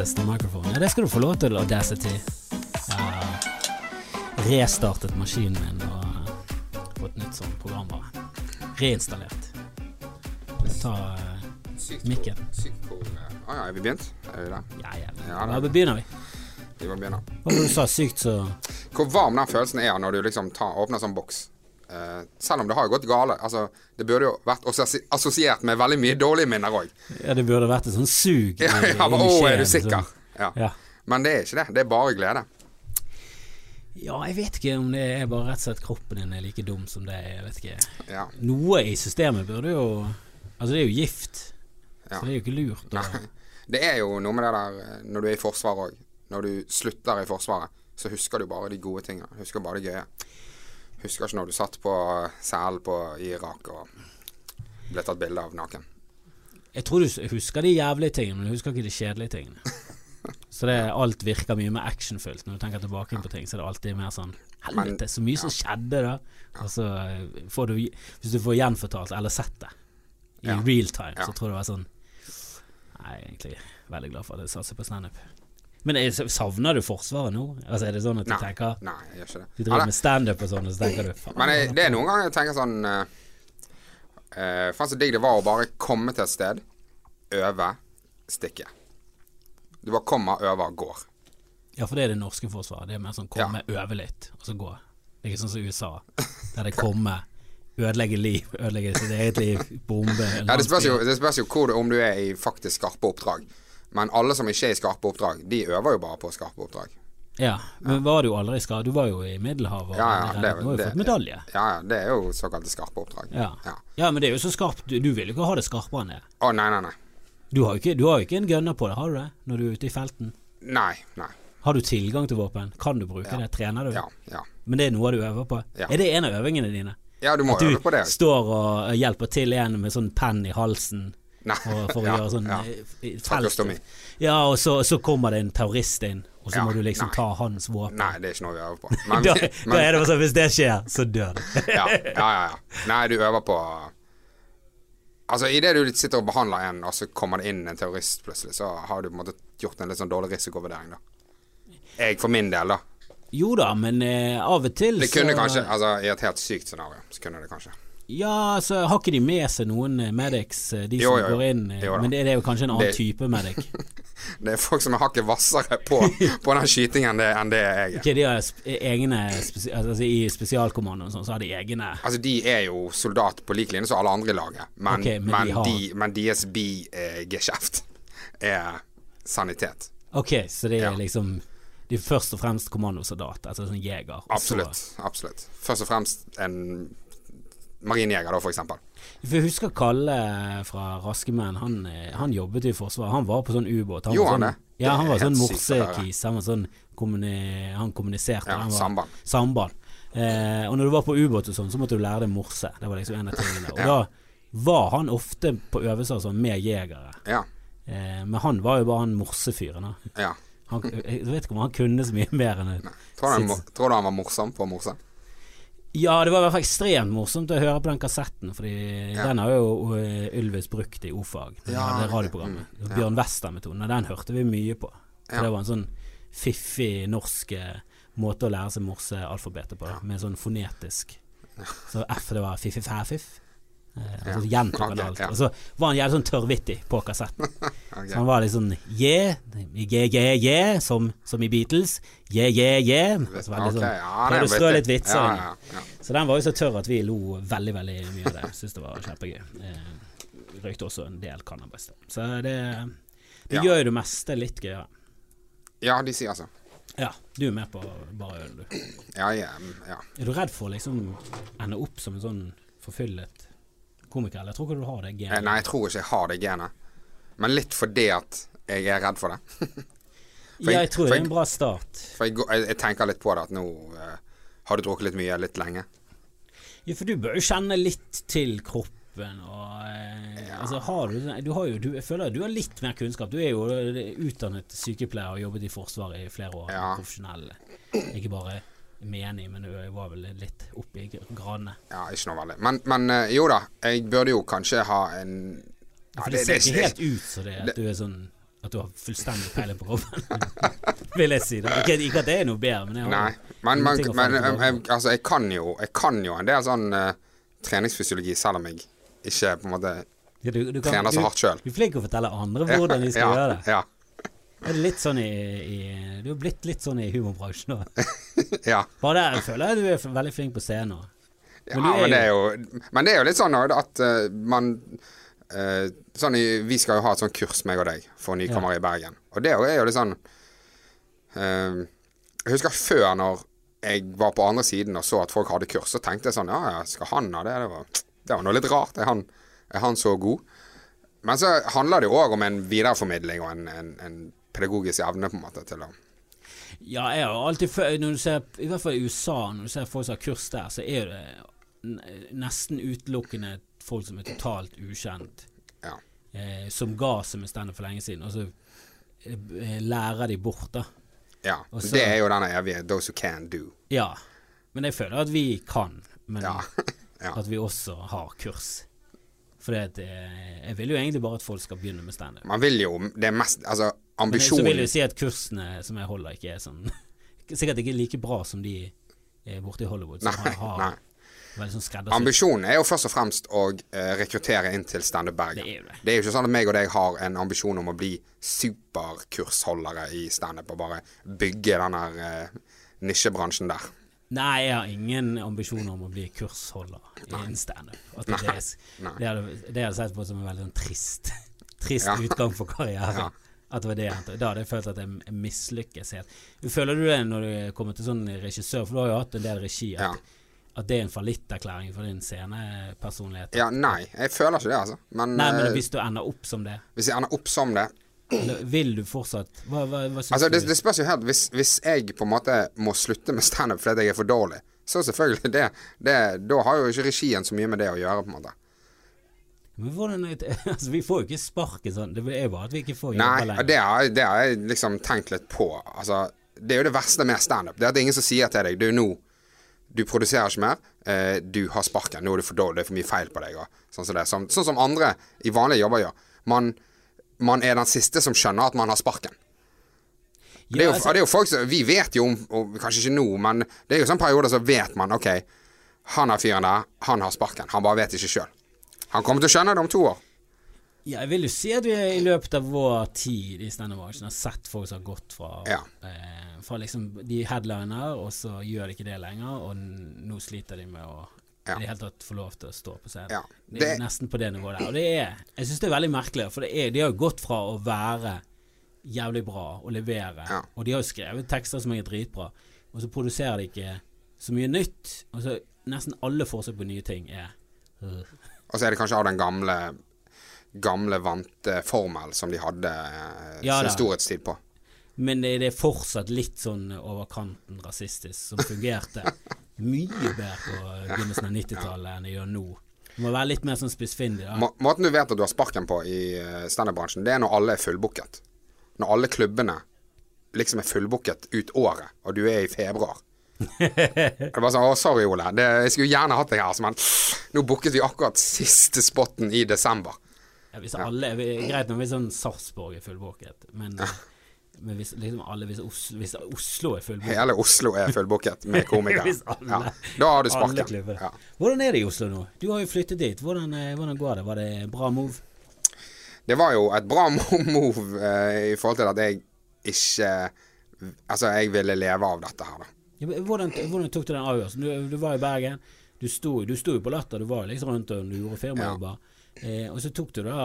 access microphone. Ja, det skal du få lov til, Audacity. Jeg har restartet maskinen min og fått nytt sånn programvare. Reinstallert. Ta eh, Mikken. Sykt cool. eh. Å ja, er vi begynt? Er vi det? Ja, ja. Ja, da. begynner vi. Vi må begynne. Hva var det du sa? Sykt, så Hvor varm den følelsen er når du liksom tar, åpner sånn boks. Eh, selv om det har jo gått gale. Altså, det burde jo vært assosiert med veldig mye dårlige minner òg. Ja, det burde vært et sånn sug Ja, ja, men, å, er du sikker? sånn. Ja. Ja. Men det er ikke det. Det er bare glede. ja, jeg vet ikke om det er bare rett og slett kroppen din er like dum som det er. Jeg vet ikke. Ja. Noe i systemet burde jo Altså, det er jo gift. Så det er jo ikke lurt. Og... Det er jo noe med det der eh, når du er i Forsvaret òg. Når du slutter i Forsvaret, så husker du bare de gode tingene. Husker bare det gøye. Husker ikke når du satt på selen i Irak og ble tatt bilde av naken. Jeg tror du husker de jævlige tingene, men du husker ikke de kjedelige tingene. Så det, alt virker mye mer actionfullt. Når du tenker tilbake på ting, så er det alltid mer sånn Helvete, så mye som skjedde da. Og så eh, får du Hvis du får gjenfortalt eller sett det i real time, så tror jeg det var sånn Nei, egentlig veldig glad for at jeg satser på standup. Men savner du Forsvaret nå? Altså Er det sånn at du Nei, tenker nei, jeg gjør ikke det. Du driver med standup og sånn, og så tenker du faen, Men jeg, det er noen ganger jeg tenker sånn uh, Faen så digg det var å bare komme til et sted, øve, stikke. Du bare kommer, øver, går. Ja, for det er det norske forsvaret. Det er mer sånn komme, øve litt, og så gå. Det er ikke sånn som USA, der det kommer ødelegge liv, ødelegge sitt eget liv, bombe Ja, det spørs jo, det spørs jo hvor, du- om du er i faktisk skarpe oppdrag. Men alle som ikke er i skarpe oppdrag, de øver jo bare på skarpe oppdrag. Ja, men var du aldri i skade? Du var jo i Middelhavet, Ja, ja, det- du har jo fått medalje. Ja, ja, det er jo såkalte skarpe oppdrag. Ja. Ja. ja, men det er jo så skarpt. Du, du vil jo ikke ha det skarpere enn det. Å, nei, nei, nei. Du har jo ikke, du har jo ikke en gunner på det, har du det? Når du er ute i felten? Nei, nei. Har du tilgang til våpen? Kan du bruke det? Trener du? Ja, ja. Men det er noe du øver på? Er det en av øvingene dine? Ja, du må øve på det. At du står og hjelper til en med sånn penn i halsen For, for å ja, gjøre sånn ja. eh, felt. Ja, og så, så kommer det en terrorist inn, og så Ja, må du liksom nei. ta hans våpen. Nei, det er ikke noe vi øver på. Men, da, men, da er det sånn hvis det skjer, så dør du. ja, ja, ja, ja. Nei, du øver på Altså, idet du sitter og behandler en, og så kommer det inn en terrorist plutselig, så har du på en måte gjort en litt sånn dårlig risikovurdering, da. Jeg for min del, da. Jo da, men eh, av og til Det kunne så kanskje Altså, i et helt sykt scenario, så kunne det kanskje. Ja, så har ikke de med seg noen eh, medics, eh, de Jo, som jo, jo. går inn eh, Jo. Men det, det er jo kanskje en annen Det- type medic. Det er folk som er hakket hvassere på, på den skytingen det, enn det jeg er. Okay, de har egne spesi altså I spesialkommandoen sånn, så har de egne Altså, de er jo soldat på lik linje som alle andre i laget, men, okay, men men, de har- de, men deres bigeskjeft er sanitet. Ok, så det er Ja. liksom De er først og fremst kommandosoldat, altså sånn jeger. så- Absolutt. absolutt Først og fremst en marinjeger, da, eksempel. Jeg husker Kalle fra Raske menn, han, eh, han jobbet i Forsvaret. Han var på sånn ubåt. Var han sånn, det? Ja, han var sånn morsekis. Han var sånn kommuni, Han kommuniserte. Ja, han var, samband. Samband. Eh, og når du var på ubåt og sånn, så måtte du lære deg morse. Det var liksom en av tingene. Og Ja. da var han ofte på øvelser sånn med jegere. Ja. Eh, men han var jo bare han morsefyren. da. ja. Han, jeg vet ikke om han kunne så mye mer enn det. Tror, tror du han var morsom på morse? Ja, det var i hvert fall ekstremt morsomt å høre på den kassetten, Fordi Ja. den har jo uh, Ylvis brukt i O-fag. Det Ja, det radioprogrammet. mm, ja. Bjørn Wester-metoden. Og den hørte vi mye på. For. Det var en sånn fiffig norsk eh, måte å lære seg morsealfabetet på. Med sånn fonetisk. Så F det var fiffi-fæ-fiff. Eh, Ja. og så gjentok han alt. ja. Og så var han jævlig sånn tørrvittig på kassetten. Så han var litt sånn yeah, yeah, yeah, yeah, som, som i Beatles. Yeah, yeah, yeah. Så var det litt sånn, ja, er å strø litt vitser Ja, ja, ja. Så den var jo så tørr at vi lo veldig, veldig mye av det. Syns det var kjempegøy. Eh, røykte også en del cannabis. Så det, det Ja. gjør jo det meste litt gøyere. ja, de sier altså. Ja, du er med på bare øl, du. Ja, ja, ja. Er du redd for å liksom ende opp som en sånn forfyllet komiker, eller tror ikke du har det Eh, genet? Nei, jeg tror ikke jeg har det genet. Men litt fordi at jeg er redd for det. for ja, jeg- jeg tror det er en bra start. For jeg, jeg, jeg tenker litt på det at nå uh, har du drukket litt mye litt lenge. Ja, for du bør jo kjenne litt til kroppen og eh, Altså, har du, du har jo du, Jeg føler at du har litt mer kunnskap. Du er jo utdannet sykepleier og jobbet i Forsvaret i flere år. Ja. Profesjonell. Ikke bare menig, men du var vel litt oppe i gradene. Ja, ikke noe veldig. Men, men eh, jo da, jeg burde jo kanskje ha en ja, For det, ser ikke helt ut som det at du er sånn at du har fullstendig peiling på kroppen. Vil jeg si. det Ikke, ikke at det er noe bedre, men jeg har Nei. Men, man, men jeg, tilbake jeg, altså, jeg kan jo Jeg kan jo en del sånn uh, treningsfysiologi, selv om jeg ikke på en måte Ja, du, du kan- trener så hardt sjøl. Du er flink til å fortelle andre hvordan de skal ja, gjøre det. Ja. Er det litt sånn i, i Du er blitt litt sånn i humorbransjen nå. ja. Bare der føler jeg du er veldig flink på scenen. Ja, Men ja, men, det er jo, men det er jo litt sånn at uh, man uh, sånn i, Vi skal jo ha et sånt kurs, meg og deg, for nykommere i Bergen. Og det er jo litt sånn uh, Jeg husker før, når jeg var på andre siden og så at folk hadde kurs, så tenkte jeg sånn Ja, ja, skal han ha det? Det var, det var noe litt rart. Er han, er han så god? Men så handler det jo òg om en videreformidling og en, en, en pedagogisk evne, på en måte, til å Ja, jeg har alltid Når du ser, I hvert fall i USA, når du ser folk som har kurs der, så er det nesten utelukkende folk som er totalt ukjent, Ja. eh, som ga seg med standup for lenge siden, og så eh, lærer de bort, da. ja. Også, det er jo denne evige 'those who can do'. Ja. Men jeg føler at vi kan, men Ja. ja. at vi også har kurs. For jeg vil jo egentlig bare at folk skal begynne med standup. Man vil jo Det mest Altså, Men så vil jeg si at kursene som jeg holder, ikke er sånn Sikkert ikke like bra som de borte i Hollywood, som Nei, har, har sånn. Ambisjonen er jo først og fremst å eh, rekruttere inn til Standup Bergen. Det er det. Det er jo ikke sånn at meg og deg har en ambisjon om å bli superkursholdere i standup og bare bygge den der eh, nisjebransjen der. Nei, jeg har ingen ambisjoner om å bli kursholder i standup. Det, det, det hadde jeg sett på som en veldig sånn trist Trist Ja. utgang for karrieren. At det var det jeg endte. Da hadde jeg følt at jeg mislykkes helt. Føler du det når du kommer til sånn regissør, for du har jo hatt en del regi, at, Ja. at det er en fallitterklæring for din scenepersonlighet? Ja, nei, jeg føler ikke det, altså. Men, Nei, men eh, hvis du ender opp som det, hvis jeg ender opp som det vil du fortsatt Hva, hva, hva syns Altså, det, du? det spørs jo helt hvis, hvis jeg på en måte må slutte med standup fordi jeg er for dårlig, så selvfølgelig det, det Da har jo ikke regien så mye med det å gjøre, på en måte. Men hvordan altså, Vi får jo ikke sparken sånn. Det er bare at vi ikke får jobbe Nei, lenger. det har, det har jeg liksom tenkt litt på. Altså, det er jo det verste med standup. Det er at det er ingen som sier til deg Du, nå Du produserer ikke mer. Eh, du har sparken. Nå er du for dårlig. Det er for mye feil på deg. Sånn, som. Som, sånn som andre i vanlige jobber gjør. Man, man er den siste som skjønner at man har sparken. Ja, det, jo, altså- folk Vi vet jo om og Kanskje ikke nå, men det er jo sånn perioder så vet man OK, han er fyren der. Han har sparken. Han bare vet ikke sjøl. Han kommer til å skjønne det om to år. Ja, jeg vil jo si at vi i løpet av vår tid i standup-bransjen har sett folk som har gått fra, Ja. eh, fra liksom De headliner, og så gjør de ikke det lenger, og nå sliter de med å Ja. i det hele tatt få lov til å stå på scenen. Ja. Det er nesten på det nivået der. Og det er Jeg syns det er veldig merkelig, for det er, de har jo gått fra å være jævlig bra og levere, Ja. og de har jo skrevet tekster som er dritbra, og så produserer de ikke så mye nytt. Og så nesten alle forsøk på nye ting er øh. Og så er det kanskje av den gamle Gamle vante formel som de hadde eh, Ja sin storhetstid på. Men det, det er fortsatt litt sånn over kanten rasistisk, som fungerte mye bedre på begynnelsen av 90-tallet enn det gjør nå. Det må være litt mer sånn spissfindig. Må, måten du vet at du har sparken på i uh, standup-bransjen, det er når alle er fullbooket. Når alle klubbene liksom er fullbooket ut året, og du er i februar. Er bare sånn 'Å, sorry, Ole. Det, jeg skulle gjerne hatt deg her, men nå booket vi akkurat siste spotten i desember'. Ja, hvis alle, greit nok hvis sånn Sarpsborg er fullbooket, men, men hvis liksom alle Hvis Oslo, hvis Oslo er fullbooket Hele Oslo er fullbooket med komikere. Ja. Da har du sparken. Ja. Hvordan er det i Oslo nå? Du har jo flyttet dit. Hvordan, eh, hvordan går det? Var det bra move? Det var jo et bra move uh, i forhold til at jeg ikke Altså, jeg ville leve av dette her, da. Ja, hvordan, hvordan tok du den avgjørelsen? Du, du var i Bergen. Du sto, du sto jo på Latter, du var liksom rundt og gjorde firmajobber. Eh, og så tok du da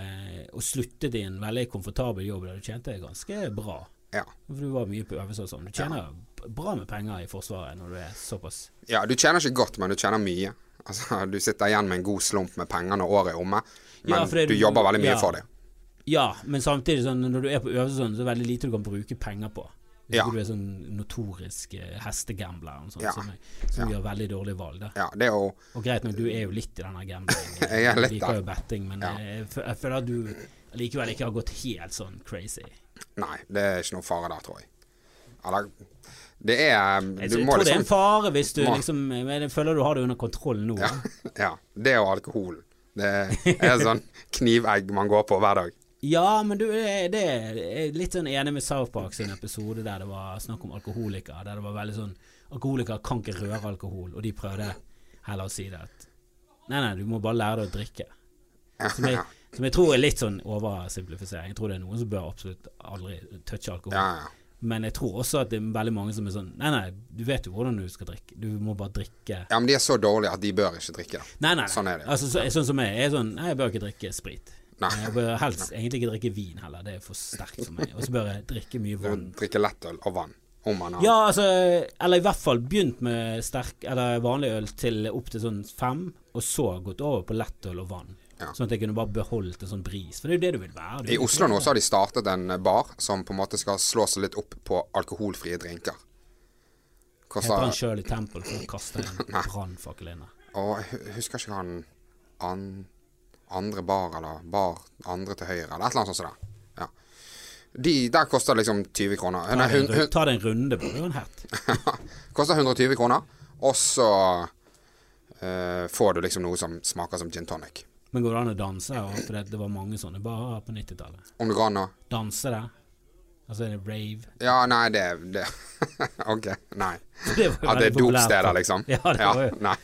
eh, og sluttet i en veldig komfortabel jobb der du tjente ganske bra. Ja. For du var mye på øvelse og sånn. Du tjener bra med penger i Forsvaret når du er såpass ja, du tjener ikke godt, men du tjener mye. Altså, Du sitter igjen med en god slump med penger når året er omme, men Ja, det- du jobber veldig mye ja. for det. Ja, men samtidig sånn når du er på øvelse sånn, så er det veldig lite du kan bruke penger på. Hvis Ja. du er sånn notorisk eh, hestegambler noe Ja. som, som Ja. gjør veldig dårlige valg. Da. Ja, det er jo Og greit nok, du er jo litt i denne gamblingen. Jeg er litt liker jo betting, men Ja. jeg, jeg føler at du likevel ikke har gått helt sånn crazy. Nei, det er ikke noe fare der, tror jeg. Eller Det er Jeg, tror det er en liksom fare hvis du må- liksom jeg føler du har det under kontroll nå. Ja. Det og alkohol. Det er sånn knivegg man går på hver dag. Ja, men du, det er litt sånn enig med South Park sin episode der det var snakk om alkoholikere. Der det var veldig sånn Alkoholikere kan ikke røre alkohol, og de prøvde heller å si det at Nei, nei, du må bare lære deg å drikke. Som jeg, som jeg tror er litt sånn oversimplifisering. Jeg tror det er noen som bør absolutt aldri touche alkohol. Ja, ja. Men jeg tror også at det er veldig mange som er sånn Nei, nei, du vet jo hvordan du skal drikke. Du må bare drikke ja, men de er så dårlige at de bør ikke drikke. Nei, nei, nei. Sånn er det. Altså, så, sånn som jeg. Jeg er sånn Nei, jeg bør ikke drikke sprit. Nei. Jeg bør helst egentlig ikke drikke vin heller. Det er for sterkt for meg. Og så bør jeg drikke mye vann. Drikke lettøl og vann. Om man har Ja, altså Eller i hvert fall begynt med sterk Eller vanlig øl til opp til sånn fem, og så gått over på lettøl og vann. Ja. Sånn at jeg kunne bare beholdt en sånn bris. For det er jo det du vil være. Du I Oslo nå så har de startet en bar som på en måte skal slå seg litt opp på alkoholfrie drinker. Heter han Shirley Temple for å kaste en brannfakkel inn der. Og jeg husker ikke han an, andre bar, eller bar andre til høyre, eller et eller annet sånt som det. Ja. De, der koster liksom 20 kroner. Ta deg en, ta deg en runde, på en hett. koster 120 kroner, og så uh, får du liksom noe som smaker som gin tonic. Men går det an å danse? Ja, for det, det var mange sånne barer på 90-tallet. Om det går an å Danse der? Altså er det rave? Ja, nei, det, det Ok, nei. Det var Ja, det er dopsteder, liksom? Ja, det var jo Nei.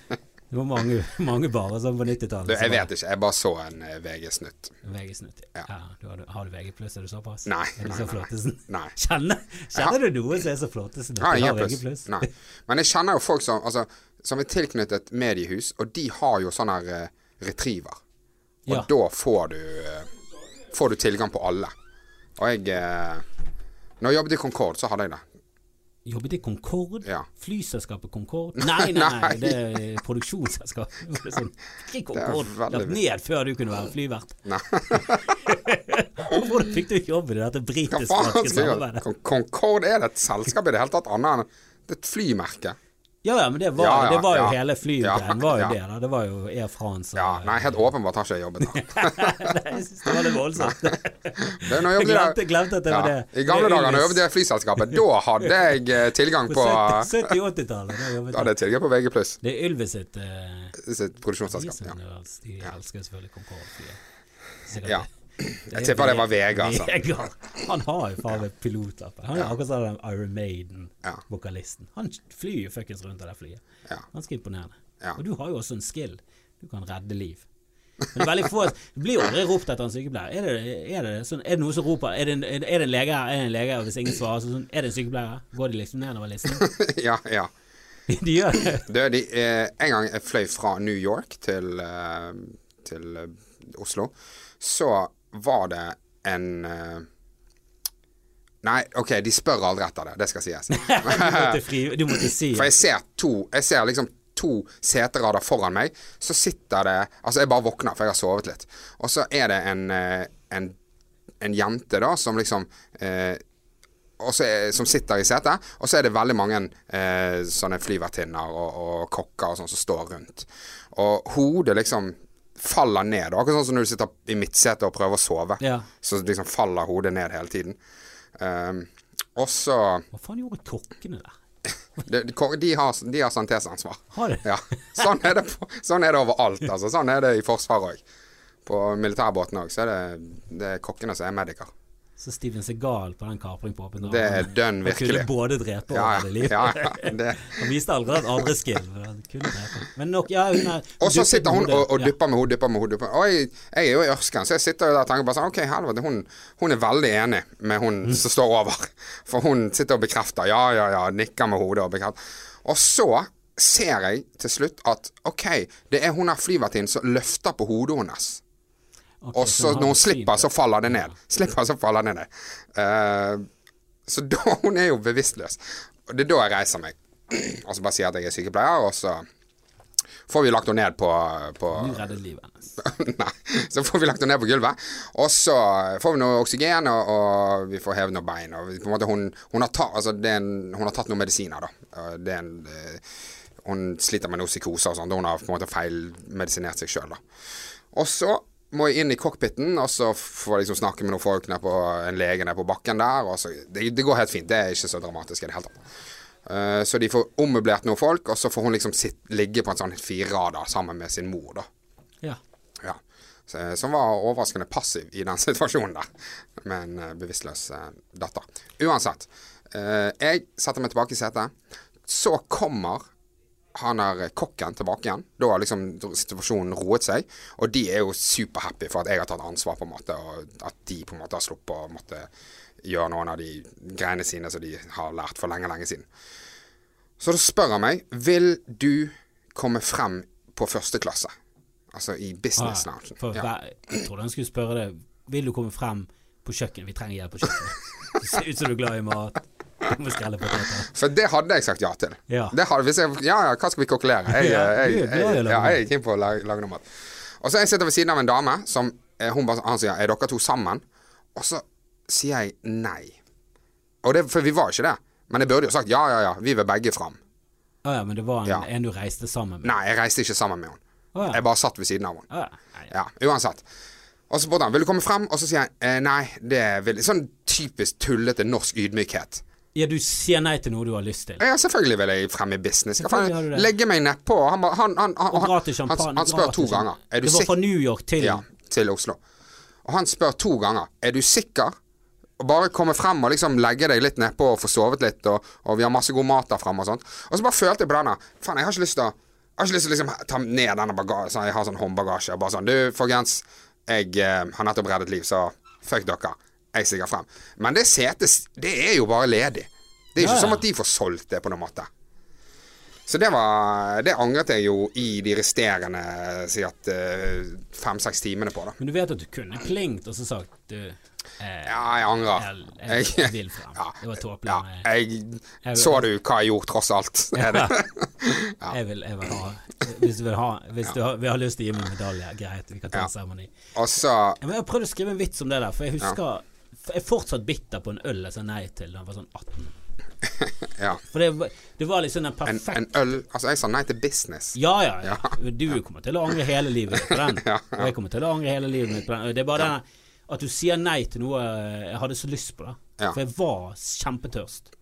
Det var mange, mange barer sånn på 90-tallet. Jeg vet ikke. Jeg bare så en eh, VG-snutt. VG-snutt. Ja. Ja. du har, har du VG pluss? Er du såpass? Nei, Er du så flottesen? Nei. Kjenner, kjenner du noen som er så flottesen? At de har VG pluss. Nei. Men jeg kjenner jo folk som Altså, som er tilknyttet mediehus, og de har jo sånn her eh, retriever. Og Ja. da får du eh, Får du tilgang på alle. Og jeg Når jeg jobbet i Concord, så hadde jeg det. Jobbet i Concorde? Ja. Flyselskapet Concorde? Nei, nei, nei, det er produksjonsselskapet. Sånn, ikke Concorde. Lagt ned før du kunne være flyvert. Hvorfor fikk du jobb i dette britiske samarbeidet? Concorde er det et selskap i det hele tatt annet enn et flymerke. Ja, ja, men det var, Ja, ja, det var jo ja. hele flygreien. var jo det da. Det var jo Air France Ja, nei, helt åpenbart har ikke jeg jobbet der. Jeg synes det var litt voldsomt. Det Jeg glemte, glemte at det var det. I gamle er dager når jeg jobbet i flyselskapet, da hadde jeg eh, tilgang På på 70-80-tallet. Da hadde jeg tilgang på VG+. Det er Ylvis sitt uh, Sitt produksjonsselskap. Ja. De elsker selvfølgelig Concorde-flyet. Ja. Jeg tipper det var Vega, altså. Vegard. Han har jo faen meg pilotlappen. Han er akkurat som den Iron Maiden-vokalisten. Han flyr jo fuckings rundt av det flyet. Ganske imponerende. Og du har jo også en skill. Du kan redde liv. Men det veldig få Det blir jo aldri ropt etter en sykepleier. Er det, er det, sånn, er det noe som roper Er det en, er det en lege her? Er det en lege? her? hvis ingen svarer, så sånn Er det en sykepleier? Går de liksom nedover listen? ja, ja. De gjør det. det de, eh, en gang jeg fløy fra New York til, eh, til eh, Oslo, så var det en eh, Nei, OK, de spør aldri etter det. Det skal sies. Du måtte, fri, du måtte si For jeg ser to Jeg ser liksom to seterader foran meg. Så sitter det Altså, jeg bare våkner, for jeg har sovet litt. Og så er det en, eh, en, en jente, da, som liksom eh, er, som sitter i setet, og så er det veldig mange eh, sånne flyvertinner og, og kokker og sånn som står rundt. Og hodet liksom faller ned. Akkurat sånn som når du sitter i midtsetet og prøver å sove. Ja. Så liksom faller hodet ned hele tiden. Um, og så Hva faen gjorde kokkene der? de, de, de har, de har sanitesansvar. Har de? Ja. Sånn er det, på, sånn er det overalt. Altså. Sånn er det i Forsvaret òg. På militærbåten òg, så er det, det er kokkene som er mediker. Så Steven Segal på den kapring på åpent Det er dønn Han virkelig. kunne både drepe og Ja, liv. ja, ja. Han viste allerede andre skill. men nok, ja, hun er Og så sitter hun og, og Ja. dypper med hodet, dypper med hodet. Oi, Og jeg, jeg er jo i ørskenen, så jeg sitter jo der og tenker bare sånn OK, helvete, hun, hun er veldig enig med hun Mm. som står over. For hun sitter og bekrefter. Ja, ja, ja. Nikker med hodet og bekrefter. Og så ser jeg til slutt at OK, det er hun her flyvertinnen som løfter på hodet hennes. Og så når hun slipper, så faller det ned. Slipper, så faller det ned. Uh, så da Hun er jo bevisstløs. Og det er da jeg reiser meg. Og så bare sier at jeg er sykepleier, og så får vi lagt henne ned på, på. Nei. Så får vi lagt henne ned på gulvet. Og så får vi noe oksygen, og, og vi får hevet noen bein. Og på en måte, hun, hun, har ta, altså, en, hun har tatt noen medisiner, da. Det er en, eh, hun sliter med noe psykose og sånn. Hun har på en måte feilmedisinert seg sjøl, da. Og så må jeg inn i cockpiten, og så får jeg liksom snakke med noen folk nede på en lege nede på bakken der. Så, det, det går helt fint. Det er ikke så dramatisk i det hele tatt. Uh, så de får ommøblert noen folk, og så får hun liksom sitt, ligge på en sånn firerader sammen med sin mor, da. Ja. Ja. Så- Som var overraskende passiv i den situasjonen der, med en uh, bevisstløs uh, datter. Uansett. eh, jeg setter meg tilbake i setet. Så kommer han er kokken tilbake igjen. Da har liksom situasjonen roet seg. Og de er jo superhappy for at jeg har tatt ansvar, på en måte, og at de på en måte har sluppet å måtte gjøre noen av de greiene sine som de har lært for lenge, lenge siden. Så da spør han meg Vil du komme frem på første klasse. Altså i business Ah, for Ja. Jeg trodde han skulle spørre det. Vil du komme frem på kjøkkenet? Vi trenger hjelp på kjøkkenet. Det ser ut som du er glad i mat. Skrelle. For det hadde jeg sagt ja til. Ja. Det hadde, jeg, ja, ja, hva skal vi kokkelere? Jeg, jeg, jeg, jeg er keen på å lage, lage noe mat. Og så jeg sitter ved siden av en dame som eh, hun bare, han sier 'Er dere to sammen?' Og så sier jeg nei. Det, for vi var ikke det. Men jeg burde jo sagt ja, ja, ja. Vi vil begge fram. Å ja, men det var en, Ja. en du reiste sammen med? Nei, jeg reiste ikke sammen med henne. Ah, ja. Jeg bare satt ved siden av henne. Ah, ja. Ja, uansett. Og så spurte han vil du komme frem, og så sier jeg eh, nei, det vil Sånn typisk tullete norsk ydmykhet. Ja, du sier nei til noe du har lyst til. Ja, selvfølgelig vil jeg fremme business. Selvfølgelig faen, legge meg nedpå. Han, han, han, han, han, spør to ganger. Er du det var fra? New York til Ja, til Oslo. Og han spør to ganger. Er du sikker? Og bare komme frem og liksom legge deg litt nedpå og få sovet litt, og, og vi har masse god mat der fremme og sånt. Og så bare følte jeg på denne. Faen, jeg har ikke lyst til å Jeg har ikke lyst til å liksom ta ned denne bagasjen. Sånn, jeg har sånn håndbagasje. Og bare sånn Du, folkens. Jeg eh, har nettopp reddet liv, så fuck dere. Jeg stiger frem. Men det setet, det er jo bare ledig. Det er ikke Ja, ja. som at de får solgt det på noen måte. Så det var Det angret jeg jo i de resterende sikkert eh, fem-seks timene på, da. Men du vet at du kunne klingt og så sagt du eh, Ja, jeg angrer. Jeg, jeg, jeg. Ja, Det var tåpelig. ja, jeg Jeg- Så du hva jeg gjorde, tross alt? Er det? Jeg, vil, jeg vil ha Hvis du vil ha Hvis du har, vi har lyst til å gi meg medalje, greit, vi kan ta Ja. en seremoni. Og så Jeg har prøvd å skrive en vits om det der, for jeg husker Jeg er fortsatt bitter på en øl jeg sa nei til da jeg var sånn 18. Ja. For det, var- det var liksom den En, perfekte en øl Altså, jeg sa nei til business. Ja, ja, ja. Du kommer til å angre hele livet på den. Ja, Og jeg kommer til å angre hele livet mitt på den. Det er bare den at du sier nei til noe jeg hadde så lyst på. da Ja. For jeg var kjempetørst.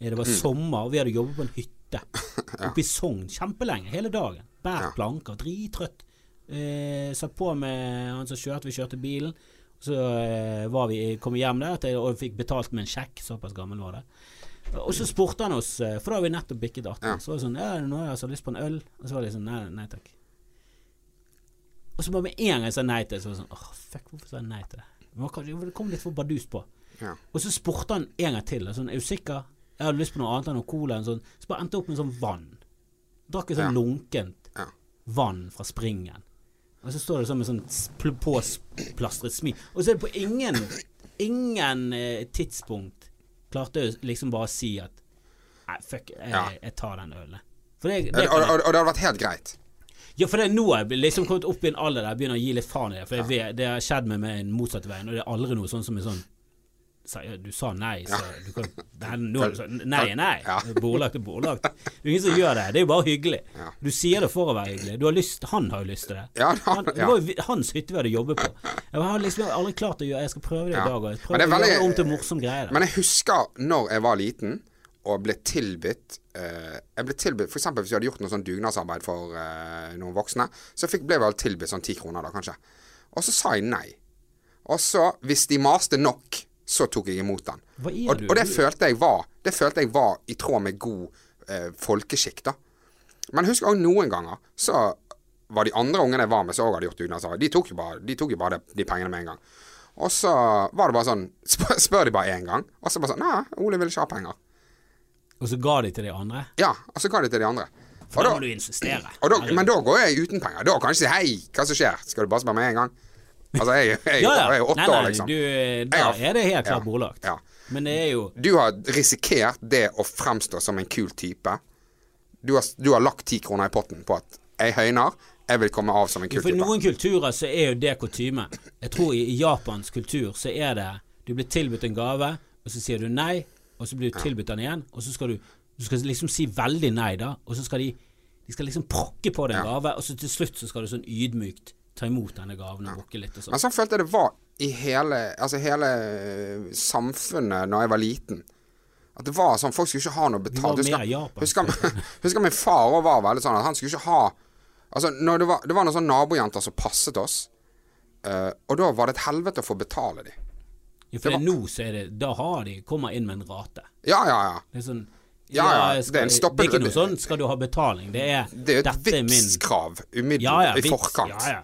Det var Mm. sommer, og vi hadde jobbet på en hytte oppe i Sogn kjempelenge. Hele dagen. Bært Ja. planker. Drittrøtt. Eh, satt på med han som kjørte. Vi kjørte bilen. Så eh, var vi, kom vi hjem der og jeg, fikk betalt med en sjekk. Såpass gammel var det. Og så spurte han oss, eh, for da har vi nettopp bikket 18. Ja. Så var det sånn Ja, nå har jeg så lyst på en øl. Og så var det sånn Nei, nei takk. Og så bare med en gang jeg sa nei til det, så var det sånn Åh, fuck, hvorfor sa jeg nei til det? Det kom litt for bardust på. Ja. Og så spurte han en gang til. Sånn, er du sikker? Jeg hadde lyst på noe annet enn noe cola. Sånn, så bare endte jeg opp med sånn vann. Drakk et sånn Ja. lunkent Ja. vann fra springen. Og så står det sånn med sånn påplastret smil. Og så er det på ingen Ingen eh, tidspunkt klarte jeg liksom bare å si at Nei, fuck, jeg, Ja. jeg tar den ølen. For det, det og, og, og det hadde vært helt greit. ja, for det er nå jeg liksom kommet opp i en alder der jeg begynner å gi litt faen i det. For jeg vet, det har skjedd med meg den motsatte veien, og det er aldri noe sånn som er sånn Du sa nei, så du kan nei, er nei. Bordlagt er bordlagt. Det er ingen som gjør det. Det er jo bare hyggelig. Du sier det for å være hyggelig. Du har lyst, han har jo lyst til det. Han, det var jo hans hytte vi hadde jobbet på. Jeg har liksom aldri klart å gjøre Jeg skal prøve det i dag. òg. Prøve å gjøre det om til morsom greie. da. Men jeg husker når jeg var liten og ble tilbudt eh, Jeg ble tilbudt eksempel hvis vi hadde gjort noe sånn dugnadsarbeid for eh, noen voksne, så fikk, ble jeg vel tilbudt sånn ti kroner, da kanskje. Og så sa jeg nei. Og så, hvis de maste nok, så tok jeg imot den. Og, og det følte jeg var Det følte jeg var i tråd med god eh, folkeskikk, da. Men husk òg noen ganger så var de andre ungene jeg var med, som òg hadde gjort dugnadsarbeid. De tok jo bare, de, tok jo bare de, de pengene med en gang. Og så var det bare sånn Spør, spør de bare én gang, og så bare sånn Nei, Ole vil ikke ha penger. Og så ga de til de andre. Ja, og så ga de til de andre. For da må du insistere. og da, men da går jeg uten penger. Da kan jeg ikke si 'hei, hva som skjer'? Skal du bare spørre meg en gang? Altså, jeg, jeg, Ja, ja. jeg er jo åtte Nei, nei, år, liksom. Du, da har- er det helt klart bordlagt. Ja. Men det er jo Du har risikert det å fremstå som en kul type. Du har, du har lagt ti kroner i potten på at jeg høyner, jeg vil komme av som en kul For type. noen kulturer så er jo det kutyme. Jeg tror i, i Japans kultur så er det Du blir tilbudt en gave, og så sier du nei, og så blir du tilbudt den igjen, og så skal du Du skal liksom si veldig nei, da, og så skal de De skal liksom prokke på deg en Ja. gave, og så til slutt så skal du sånn ydmykt ta imot denne gaven og bukke litt og sånn. Men sånn følte jeg det var i hele, altså hele eh, samfunnet når jeg var liten. At det var sånn, Folk skulle ikke ha noe betalt. var Husker, Japan. husker, husker min far også var veldig sånn at han skulle ikke ha Altså, det var, det var noen sånne nabojenter som passet oss. uh, og da var det et helvete å få betale de. Ja, for det nå så er det Da har de kommer inn med en rate. Ja, ja, ja. Det er sånn Ja, ja, skal, det er en stoppe- Det er ikke noe sånn 'skal du ha betaling'. Det er Det er et Vipps-krav umiddelbart ja, ja, i forkant. Ja, ja.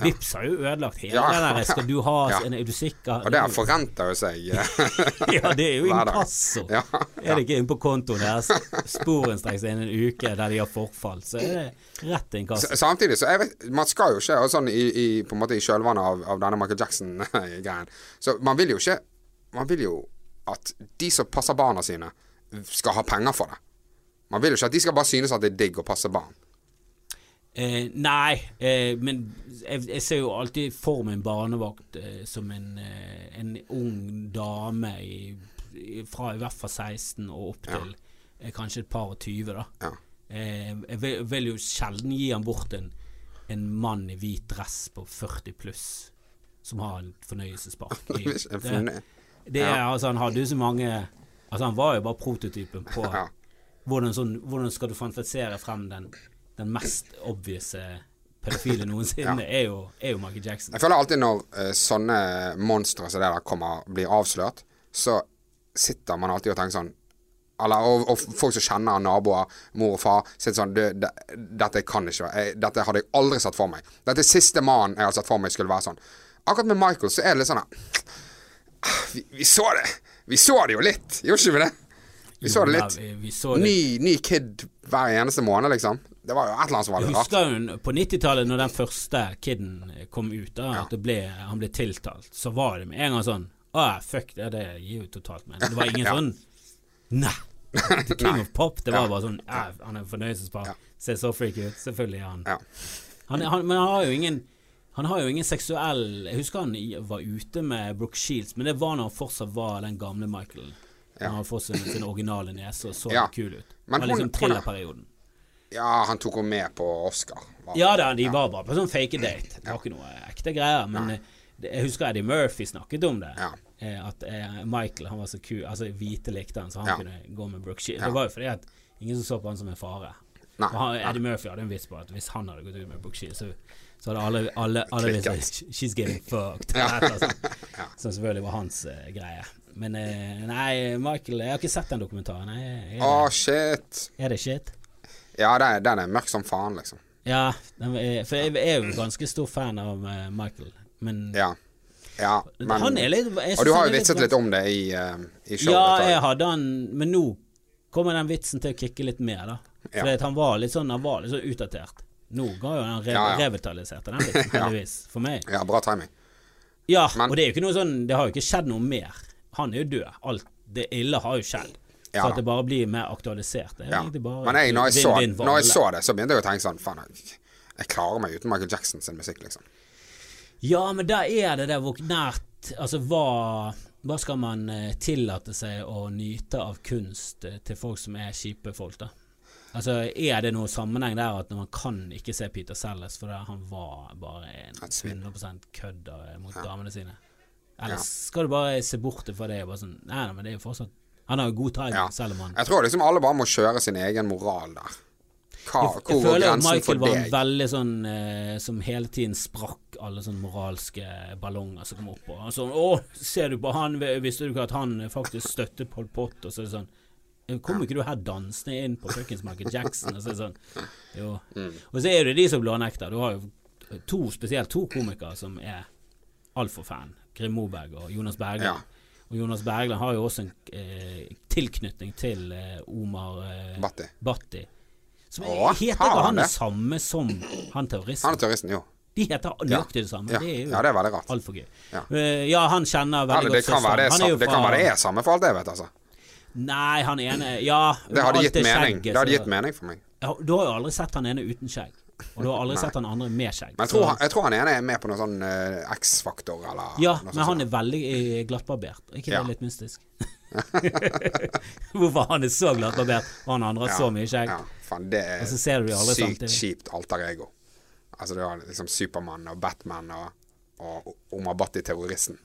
Vipps har jo ødelagt hele Ja, den der. Skal du ha ja. en, Er du sikker? Og det har forrenta jo seg. eh, Ja, det er jo inkasso. Ja, Er det ikke inne på kontoen deres sporenstreks innen en uke der de har forfall, så er det rett inkasso. Samtidig så er vet, Man skal jo ikke sånn i, i, på en måte i kjølvannet av, av denne Michael Jackson-greien. Så man vil jo ikke Man vil jo at de som passer barna sine, skal ha penger for det. Man vil jo ikke at de skal bare synes at det er digg å passe barn. Eh, nei, eh, men jeg, jeg ser jo alltid for meg en barnevakt eh, som en, eh, en ung dame i, i, fra i hvert fall 16 og opp til eh, kanskje et par og 20, da. Ja. Eh, jeg vil, vil jo sjelden gi han bort en, en mann i hvit dress på 40 pluss som har en fornøyelsespark. i- det, det er, altså, han hadde jo så mange Altså, han var jo bare prototypen på Ja. hvordan, sånn, hvordan skal du fantasere frem den, den mest obviouse pedofile noensinne, er, jo, er jo Michael Jackson. Jeg føler alltid når uh, sånne monstre som det der kommer, blir avslørt, så sitter man alltid og tenker sånn eller, og, og folk som kjenner naboer, mor og far, sitter sånn du, det, Dette kan ikke være jeg, Dette hadde jeg aldri sett for meg. Dette siste mannen jeg hadde sett for meg skulle være sånn. Akkurat med Michael så er det litt sånn ah, vi, vi så det. Vi så det jo litt, gjorde ikke vi det? Vi så det litt. Ja, vi, vi så det. Ny, ny kid hver eneste måned, liksom. Det var jo et eller annet som var litt rart. husker jo på 90-tallet, når den første kiden kom ut, da, at det ble, han ble tiltalt, så var det med en gang sånn Å, fuck det, det gir jo totalt mening. Det var ingen Ja. sånn Nei! The King of Pop. Det var Ja. bare sånn Han er fornøyelsespar. Ja. Ser så freaky ut. Selvfølgelig er han. Ja. han, han men han har jo ingen han har jo ingen seksuell Jeg husker han var ute med Brooke Shields, men det var når han fortsatt var den gamle Michael. Ja. Han hadde fått sin, originale nese og så Ja. kul ut. Men hun- liksom hun-. Ja, han tok henne med på Oscar. Ja da, de var bare på sånn fake date. Det var ikke noe ekte greier. Men eh, jeg husker Eddie Murphy snakket om det. Ja. Eh, at eh, Michael han var så kul. Altså hvite likte han, så han Ja. kunne gå med Brooke Shields. Ja. Det var jo fordi at ingen som så på han som en fare. Han. Eddie Murphy hadde en vits på at hvis han hadde gått ut med Brooke Shields, så, så hadde alle, alle, alle visst at She's getting fucked. Ja. noe sånt. Som selvfølgelig var hans uh, greie. Men nei, Michael Jeg har ikke sett den dokumentaren. Å, oh, shit. er det shit? Ja, den, er- den er mørk som faen, liksom. Ja, den er, for jeg er jo ganske stor fan av eh, Michael, men Ja. Ja, men han litt Og du har jo vitset litt om det i, eh, i showet. Ja, jeg jeg. hadde han Men nå kommer den vitsen til å kicke litt mer, da. For Ja. han var litt sånn Han var litt sånn utdatert. Nå ga jo han re Ja, ja. revitaliserte den vitsen, heldigvis. For meg. Ja, bra timing. Ja, Men- og det er jo ikke noe sånn Det har jo ikke skjedd noe mer. Han er jo død. Alt det ille har jo skjedd. Ja så at det bare blir mer aktualisert. Det er Ja. egentlig bare Men jeg, når, jeg så, når jeg så det, så begynte jeg å tenke sånn Faen, jeg, jeg klarer meg uten Michael Jackson sin musikk, liksom. Ja, men der er det der hvor nært Altså, hva, hva skal man eh, tillate seg å nyte av kunst eh, til folk som er kjipe folk, da? Altså, Er det noen sammenheng der at man kan ikke se Peter Sellers fordi han var bare en 100 kødder eh, mot Ja. damene sine? Eller Ja. skal du bare se bort fra det og bare sånn Nei, nei, men det er jo fortsatt Han har jo god timing, Ja. selv om han Jeg tror liksom alle bare må kjøre sin egen moral der. Hva, jeg, jeg føler at Michael var en veldig sånn eh, som hele tiden sprakk alle sånne moralske ballonger som kom opp. Og sånn 'Å, ser du på han? Visste du ikke at han faktisk støttet Pol Pot?' Og så er det sånn «Eh, Kommer ikke du her dansende inn på fuckings Michael Jackson? Og så er det sånn Jo. Mm. Og så er det de som blånekter. Du har jo to, spesielt to komikere som er altfor fan. Grim Moberg og Jonas Berger Ja. Og Jonas Bergland har jo også en eh, tilknytning til eh, Omar eh, Batti. Batti. Som Åh, heter ikke han det det? samme som han terroristen? Han er terroristen, jo. De heter nøyaktig det samme. Ja, Det er jo ja det er veldig rart. altfor gøy. Ja. Uh, ja, han kjenner veldig Eller, det, godt det, søsteren. Er jo sam- det kan være det er samme for alt jeg vet, altså. Nei, han ene Ja. Det hadde gitt mening. skjegget, Det hadde gitt mening for meg. Ja, du har jo aldri sett han ene uten skjegg. Og du har aldri sett han andre med skjegg. Men jeg tror, han, jeg tror han ene er med på noe sånn uh, X-faktor eller ja, men han er veldig eh, glattbarbert. Er ikke Ja. det litt mystisk? Hvorfor han er så glattbarbert, og han andre har så mye skjegg. Ja, faen, det er sykt kjipt alter ego. Altså, du har liksom Supermann og Batman og, og Omar Batti terroristen.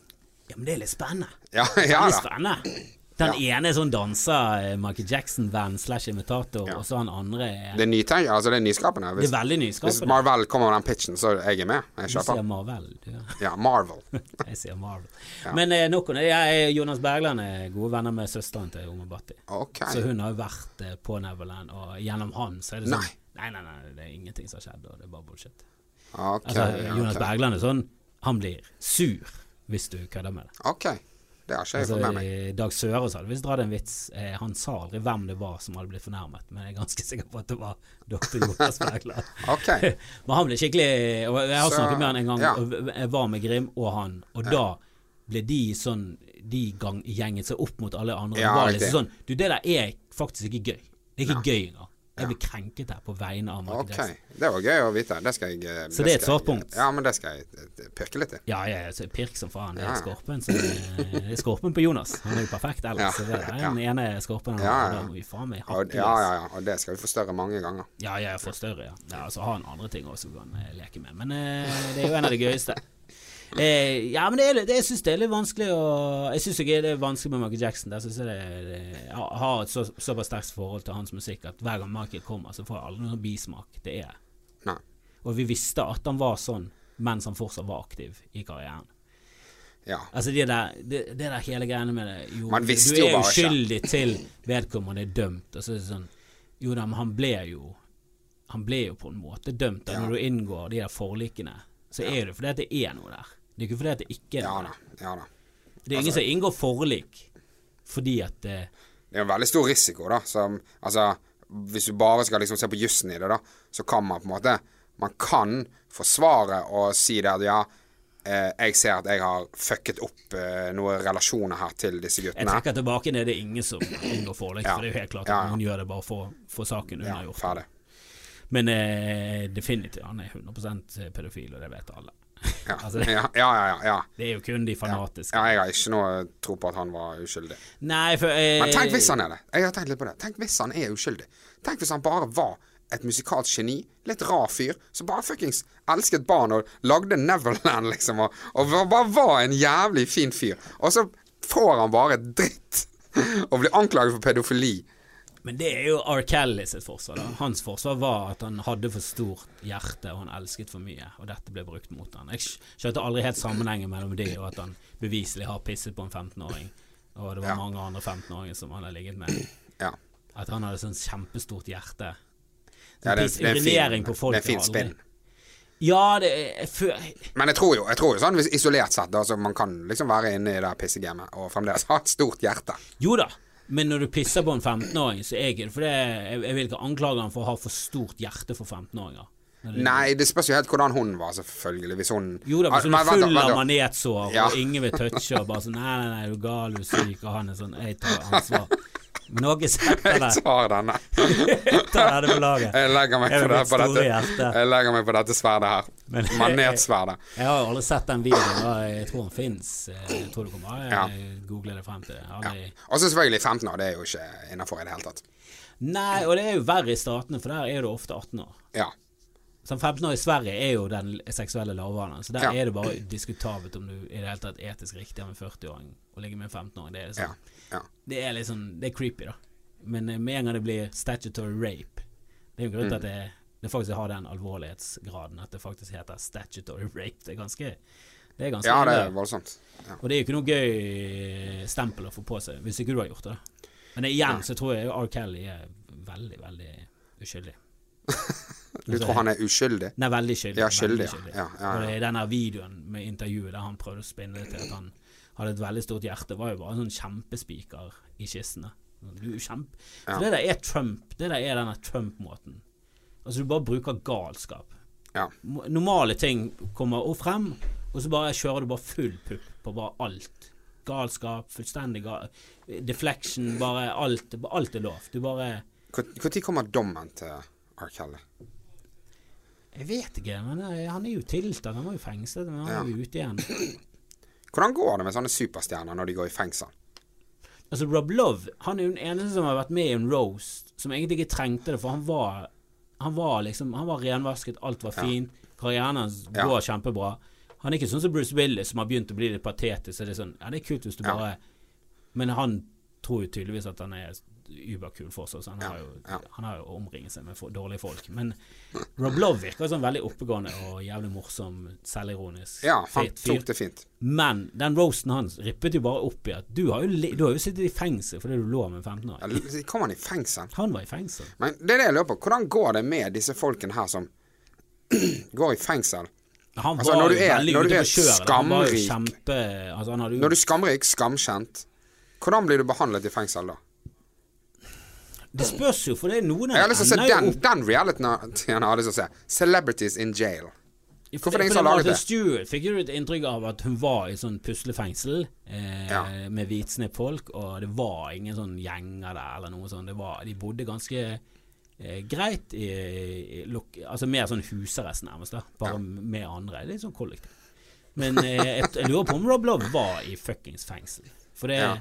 Ja, men det er litt spennende. Ja, Det ja er litt da. spennende. Den ene er sånn danser, eh, Michael Jackson-venn slash imitator, Ja. og så han andre er Det er nytenk, altså det er nyskapende. Det er veldig nyskapende. hvis. Marvel kommer med den pitchen, så er jeg med. Jeg Du sier. Marvel. Du. Ja, Marvel. Jeg sier Marvel. Ja. Men eh, nok om det. Jonas Bergland er gode venner med søsteren til Omar Bhatti. Ok. Så hun har vært eh, på Neverland, og gjennom han så er det sånn Nei. Nei, nei, nei, det er ingenting som har skjedd, og det er bare bullshit. Ok, Altså, Jonas okay. Bergland er sånn Han blir sur hvis du kødder med det. Ok. Det har ikke jeg Altså, fått med meg. i Dag Sørås hadde visst dratt en vits. Eh, han sa aldri hvem det var som hadde blitt fornærmet, men jeg er ganske sikker på at det var doktor Jonas Bergland. okay. men han ble skikkelig Jeg har Så, snakket med han en gang, ja. og jeg var med Grim og han, og da ble de sånn De gang gjenget seg opp mot alle andre. Ja, var liksom sånn Du, det der er faktisk ikke gøy. Det er ikke gøy engang. Jeg blir krenket her på vegne av Michael Ok. Jackson. Det var gøy å vite. Det skal jeg eh, Så det er et svart punkt. Ja, men det skal jeg eh, pirke litt i. Ja, ja, ja, pirk som faen. Det er ja. skorpen som Det er skorpen på Jonas. Han er jo perfekt ellers. Ja, det er den ene skorpen Ja, ja. Må vi faen meg hakke ja, ja, ja. Og det skal vi forstørre mange ganger. Ja, ja, forstørre, ja. ja så har han andre ting også vi kan eh, leke med. Men eh, det er jo en av de gøyeste. Eh, ja, men det er, det, jeg syns det er litt vanskelig å Jeg syns det er vanskelig med Michael Jackson. Der synes jeg det, jeg har et så, såpass sterkt forhold til hans musikk at hver gang Michael kommer, så får jeg aldri noen bismak. Det er Nei. Og vi visste at han var sånn mens han fortsatt var aktiv i karrieren. Ja. Altså det der, det, det der hele greiene med det jo, Man visste Du jo er bare ikke. uskyldig til vedkommende er dømt, og så er det sånn Jo da, men han ble jo Han ble jo på en måte dømt. Da, Ja. Når du inngår de der forlikene, så er det fordi det er noe der. Det er ikke fordi at det ikke er Ja da. Ja da. Det er ingen Altså- som inngår forlik fordi at det... Det er en veldig stor risiko, da. Som, altså, hvis du bare skal liksom se på jussen i det, da, så kan man på en måte Man kan forsvare og si det at ja, eh, jeg ser at jeg har fucket opp eh, noen relasjoner her til disse guttene. Jeg trekker tilbake ned, Det er ingen som inngår forlik, Ja. for det er jo helt klart at Ja, ja. noen gjør det bare for for saken Ja, unnagjort. ferdig. Men eh, definitivt, han er 100 pedofil, og det vet alle. Ja. Altså, det- ja, ja, ja. Det er jo kun de fanatiske. ja. Jeg har ikke noe tro på at han var uskyldig. Nei, for eh, Men tenk hvis han er det. Jeg har tenkt litt på det. Tenk hvis han er uskyldig. Tenk hvis han bare var et musikalsk geni. Litt rar fyr. Som bare fuckings elsket barn og lagde Neverland, liksom. Og, og bare var en jævlig fin fyr. Og så får han bare dritt. Og blir anklaget for pedofili. Men det er jo R. Kelly sitt forsvar. da Hans forsvar var at han hadde for stort hjerte, og han elsket for mye. Og dette ble brukt mot han Jeg skjønte aldri helt sammenhengen mellom det og at han beviselig har pisset på en 15-åring. Og det var Ja. mange andre 15-åringer som han har ligget med. Ja. At han hadde sånn kjempestort hjerte. ja det, det er en fin, folk det er en fin spinn. Ja, det er før Men jeg tror jo, jeg tror jo sånn isolert sett, da, så man kan liksom være inne i det pissegamet og fremdeles ha et stort hjerte. Jo da, men når du pisser på en 15-åring, så er ikke det fordi jeg, jeg vil ikke anklage han for å ha for stort hjerte for 15-åringer. Nei, det spørs jo helt hvordan hun var, selvfølgelig. Hvis hun Jo da, hvis hun Ah, er full av manetsår, Ja. og ingen vil touche, og bare sånn Nei, nei, nei, du er gal, du er syk, og han er sånn Jeg tar ansvar. Noe setter Jeg tar denne. tar det. Jeg legger meg på, det, på, dette, hjerte. jeg legger meg på dette sverdet her. Manetsverdet. Jeg har aldri sett den videoen, jeg tror den fins. Jeg tror du kommer bare Ja. google det frem til. Jeg Og så selvfølgelig 15 år. Det er jo ikke innafor i det hele tatt. Nei, og det er jo verre i statene, for der er du ofte 18 år. Ja. Som 15 år i Sverige er jo den seksuelle lavalderen, så der Ja. er det bare diskutabelt om du i det hele tatt etisk riktig av en 40-åring å ligge med en 15-åring. Det er det sånn. ja. Det er litt sånn Det er creepy, da. Men eh, med en gang det blir statutory rape Det er jo grunn til at det, det faktisk har den alvorlighetsgraden at det faktisk heter statutory rape. Det er ganske Det er ganske ja, det er voldsomt. Ja. Og det er jo ikke noe gøy stempel å få på seg hvis ikke du har gjort det. Men igjen så tror jeg R. Kelly er veldig, veldig uskyldig. Du tror han er uskyldig? Nei, veldig skyldig. Ja, veldig skyldig, ja. Ja, ja, Og ja. det er denne videoen med intervjuet der han prøvde å spinne det til at han hadde et veldig stort hjerte, var jo bare en sånn kjempespiker i kistene. Du kjempe... Så Ja. det der er Trump. Det der er denne Trump-måten. Altså, du bare bruker galskap. Ja. Normale ting kommer opp frem, og så bare kjører du bare full pupp på bare alt. Galskap, fullstendig gal... Deflection, bare alt. Alt er lov. Du bare Når kommer dommen til R. Kelly? Jeg vet ikke, men eh, han er jo tiltalt. Han var jo fengslet, men han er jo ute igjen. Hvordan går det med sånne superstjerner når de går i fengsel? Altså Rob Love Han er jo den eneste som har vært med i en roast som egentlig ikke trengte det, for han var Han var liksom Han var renvasket, alt var fint, karrieren hans Ja. går kjempebra. Han er ikke sånn som Bruce Willis, som har begynt å bli litt patetisk. Så det er sånn Ja, det er kult hvis du Ja. bare Men han tror jo tydeligvis at han er überkul seg, så han, har jo, ja. han har jo omringet seg med for, dårlige folk. Men Rob Love virker sånn veldig oppegående og jævlig morsom, selvironisk, Ja, han tok det fint. Men den roasten hans rippet jo bare opp i at du har jo, du har jo sittet i fengsel fordi du lå med en 15-åring. Ja, Kom han i fengsel? Han var i fengsel. Men det er det jeg lurer på. Hvordan går det med disse folkene her som går i fengsel? Han Altså, var når du er- veldig når du er skamrik. kjempe altså, Når du er skamrik, skamkjent, hvordan blir du behandlet i fengsel da? Det spørs jo, for det er noen Jeg har lyst til å se den, den realityen har lyst til å se. Celebrities in jail. Hvorfor er det ingen som har laget Martha det? Stewart fikk jo et inntrykk av at hun var i sånn puslefengsel eh, Ja. med hvitsnippfolk, og det var ingen sånn gjenger der eller noe sånt. Det var, de bodde ganske eh, greit i, i lok, Altså mer sånn husarrest nærmest, da. Bare med andre. Litt sånn kollektiv. Men eh, jeg, jeg lurer på om Rob Love var i fuckings fengsel. For det, Ja.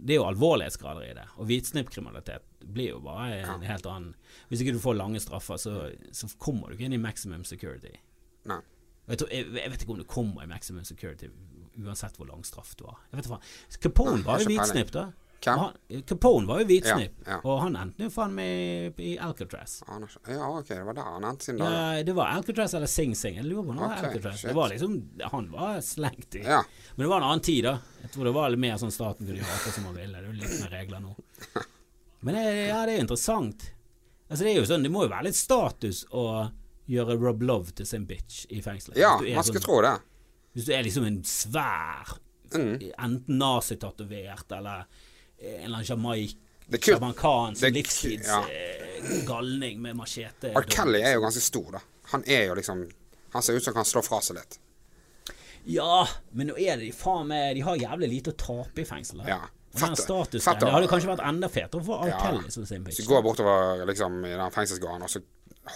Det er jo alvorlighetsgrader i det. Og hvitsnippkriminalitet blir jo bare en helt annen Hvis ikke du får lange straffer, så, så kommer du ikke inn i maximum security. Nei. Jeg, tror, jeg, jeg vet ikke om du kommer i maximum security uansett hvor lang straff du har. Jeg vet ikke. Capone var jo hvitsnipp, da. Hvem? Han, Capone var jo hvitsnipp, Ja, ja. og han endte jo faen meg i Alcatraz. Ja, ok, det var der han endte sin dag. Ja, det var Alcatraz eller Sing Sing. Jeg lurer på om det var okay, Alcatraz. shit. Det var liksom Han var slengt i. Ja. Men det var en annen tid, da. Jeg tror det var litt mer sånn staten kunne gjøre akkurat som man ville. Det er jo litt mer regler nå. Men det, ja, det er jo interessant. Altså Det er jo sånn, det må jo være litt status å gjøre Rob Love til sin bitch i fengselet. ja, man skal sånn- tro det. Hvis du er liksom en svær Mm. Enten nazitatovert eller en eller annen. Jamaicansk Det er- ja. eh, med machete. R. Kelly er jo ganske stor, da. Han er jo liksom Han ser ut som han kan slå fra seg litt. Ja, men nå er det de faen meg De har jævlig lite å tape i fengselet. Ja. Fett- Det hadde kanskje vært enda fetere for R. Ja. Kelly bitch. du går bortover liksom i den fengselsgården, og så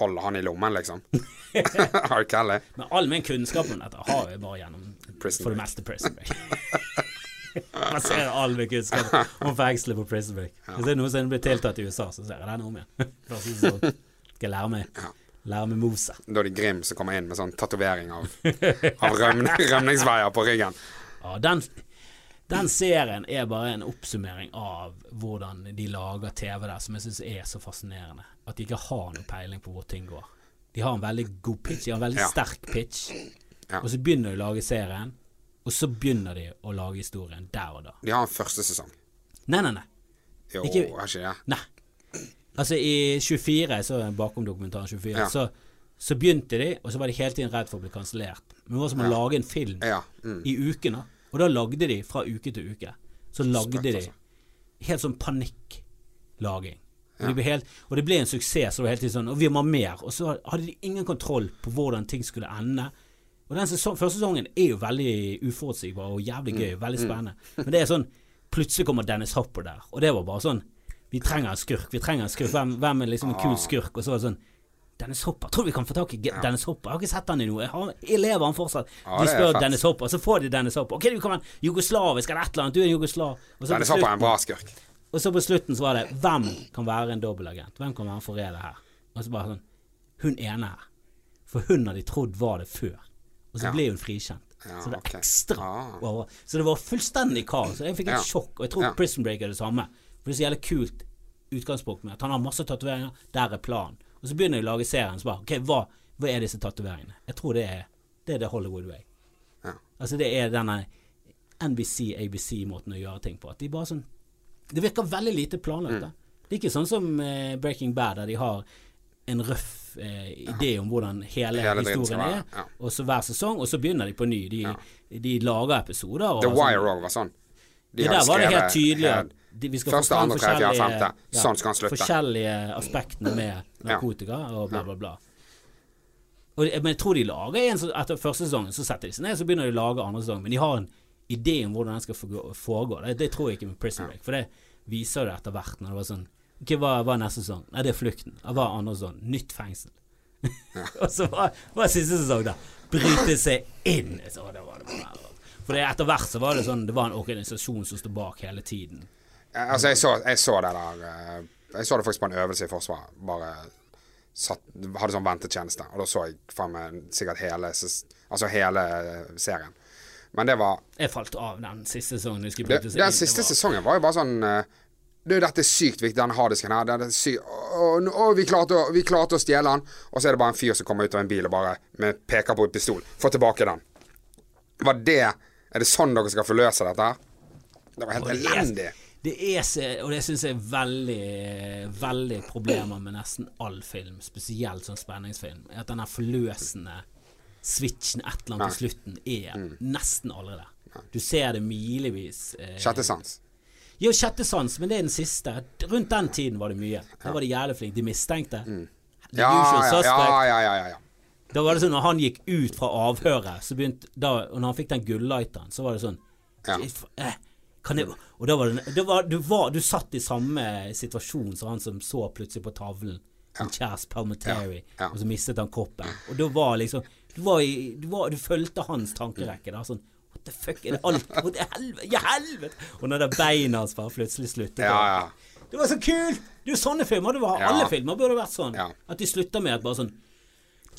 holder han i lommen, liksom. R. Kelly. Men all min kunnskap om dette har jeg bare gjennom Prison for det meste Prison Break. Baserer all min kunnskap om fengselet på Prison Break. Hvis det er noe som blir tiltatt i USA, så ser jeg den om igjen. Sånn. Skal lære meg Lære meg moveset. Da er det Grim som kommer inn med sånn tatovering av, av rømning, rømningsveier på ryggen. Ja, den, den serien er bare en oppsummering av hvordan de lager TV der, som jeg syns er så fascinerende. At de ikke har noe peiling på hvor ting går. De har en veldig god pitch, de har en veldig Ja. sterk pitch. Ja. Og så begynner de å lage serien, og så begynner de å lage historien der og da. De har en første sesong. Nei, nei, nei. Jo, Ikke- er ikke det? nei. Altså, i 24, så bakom dokumentaren 24, Ja. så, så begynte de, og så var de hele tiden redd for å bli kansellert. Men det var som å lage en film Ja. Mm. i ukene. Og da lagde de fra uke til uke. Så lagde de altså. helt sånn panikklaging. Og, de helt, og det ble en suksess. Så det var hele tiden sånn Og vi må ha mer. Og så hadde de ingen kontroll på hvordan ting skulle ende. Og den sesong, første sesongen er jo veldig uforutsigbar og jævlig gøy. Veldig spennende. Men det er sånn Plutselig kommer Dennis Hopper der, og det var bare sånn Vi trenger en skurk. Vi trenger en skurk. Hvem, hvem er liksom en kul skurk? Og så var det sånn Dennis Hopper. Tror du vi kan få tak i Dennis Hopper? Jeg har ikke sett han i noe. Jeg, har, jeg lever han fortsatt. Ja, de spør. Dennis Hopper, så får de Dennis Hopper. Ok, du kan være jugoslavisk eller et eller annet. Du er en jugoslav. Og Dennis Hopper er en bra skurk. og så på slutten så var det Hvem kan være en dobbeltagent? Hvem kan være en forræder her? Og så bare sånn Hun ene her. For hun har de trodd var det før. Og så ble hun frikjent. Så det var okay. ekstra Ah. over. Så det var fullstendig kaos. Jeg fikk et sjokk. Og jeg tror. Prison Break er det samme. For det er så jævlig kult utgangspunkt med at han har masse tatoveringer. Der er planen. Og så begynner jeg å lage serien. Så bare Ok, hva, hva er disse tatoveringene? Jeg tror det er det er det Hollywood way. Ja. Altså det er denne NBC-ABC-måten å gjøre ting på. At de bare sånn Det virker veldig lite planlagt. Mm. Det er ikke sånn som eh, Breaking Bad, der de har en røff eh, idé om hvordan hele, Hele historien være, er, ja. og så hver sesong, og så begynner de på ny. De, de lager episoder. The sånn. Wire òg var sånn. De Det der var det helt tydelig at de, vi skal få første, fram tredje, fjerde, forskjellige-. Sånn. Forskjellige aspektene med narkotika og bla, bla, bla. Og, men jeg tror de lager en så, Etter første sesongen så setter de seg ned, så begynner de å lage andre sesong. Men de har en idé om hvordan den skal foregå. Det, det tror jeg ikke med Prison Break. For det viser det etter hvert. Når det var sånn Ok, hva hva er neste sesong? Nei, det er Flukten. Hva er andre sesong? Nytt fengsel. og så var, var siste sesong da bryte seg inn. Så det var det bare For etter hvert så var det sånn Det var en organisasjon som sto bak hele tiden. Altså, jeg så, jeg så det der eh, Jeg så det faktisk på en øvelse i Forsvaret. Bare satt, hadde sånn ventetjeneste. Og da så jeg faen meg sikkert hele, altså hele serien. Men det var Jeg falt av den siste sesongen. Den siste var- sesongen var jo bare sånn eh, Du, dette er sykt viktig, den harddisken her. Den. Å, å, vi, klarte å, vi klarte å stjele den. Og så er det bare en fyr som kommer ut av en bil og bare med peker på en pistol. Få tilbake den. Var det Er det sånn dere skal forløse dette her? Det var helt Og det elendig. Det er og det syns jeg er veldig Veldig problemer med nesten all film, spesielt sånn spenningsfilm. At den forløsende switchen et eller annet på slutten er Mm. nesten aldri der. Du ser det milevis. Eh, Sjette sans. Jo, sjette sans, men det er den siste. Rundt den tiden var det mye. Da var de jævlig flinke. De mistenkte. Mm. Ja, ja, ja, ja, ja. Da var det sånn når han gikk ut fra avhøret, så begynte da, Og når han fikk den gullighteren, så var det sånn eh, kan jeg, Og da var det, det var, du, var, du satt i samme situasjon som han som så plutselig på tavlen. Ja. Chas Palmetary, Ja, ja. og så mistet han kroppen. Og da var liksom Du, var i, du, var, du fulgte hans tankerekke. Da, sånn What the fuck, er det alt What det helvete? Ja, helvete! Og når det beina hans bare plutselig sluttet Ja, ja. Det var så kult! Det er jo sånne filmer. Var, Ja. Alle filmer burde vært sånn. Ja. At de slutter med at bare sånn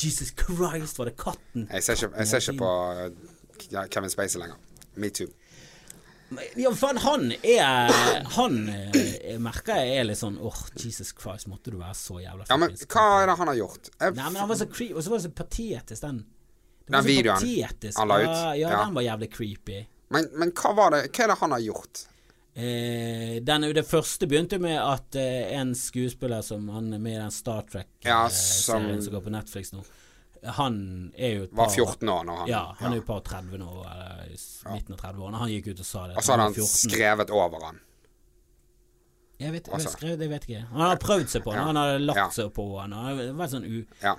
Jesus Christ, var det katten? Jeg ser ikke, jeg ser ikke på Kevin Spacey lenger. Me too. Ja, faen, han er Han eh, jeg merker jeg er litt sånn Åh, Jesus Christ, måtte du være så jævla Ja, men hva er det han har gjort? Jeg, Nei, men han var så creepy, og så var det så patetisk, den. Den så videoen patetisk. han la ut? Ja, ja, Ja. den var jævlig creepy. men, men hva var det Hva er det han har gjort? Eh, den, det første begynte med at eh, en skuespiller som han er med i den Star Ja, Trek-serien som- som går på Netflix nå, han er jo et Var 14 år når han Ja, han er jo et par 30 nå, eller midten av 30-årene. Han gikk ut og sa det. Og så hadde han 14. skrevet over han. Jeg vet, jeg Altså. vet, skrevet, jeg vet ikke. Han har prøvd seg på han, Ja. han har lagt Ja. seg på han. Han vært sånn u... Ja.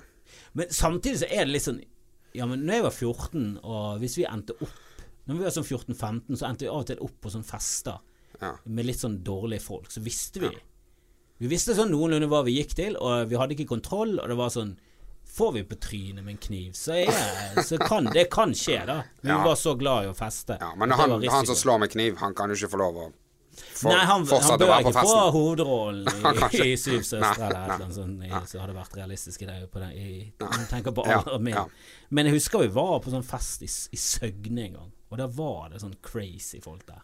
Men samtidig så er det litt sånn Ja, men når jeg var 14, og hvis vi endte opp Når vi var sånn 14-15, så endte vi av og til opp på sånn fester Ja. med litt sånn dårlige folk. Så visste vi Vi visste sånn noenlunde hva vi gikk til, og vi hadde ikke kontroll, og det var sånn Får vi på trynet med en kniv, så, er, så kan det kan skje, da. Vi Ja. var så glad i å feste. ja men han, han som slår med kniv, han kan jo ikke få lov å for, Nei, han, han bør ikke få hovedrollen i, i, i Syv søstre eller annet sånt. i- Så hadde det vært realistisk i det. På den, i, tenker på Ja, min. ja. Men jeg husker vi var på sånn fest i, i Søgne en gang, og der var det sånn crazy folk der.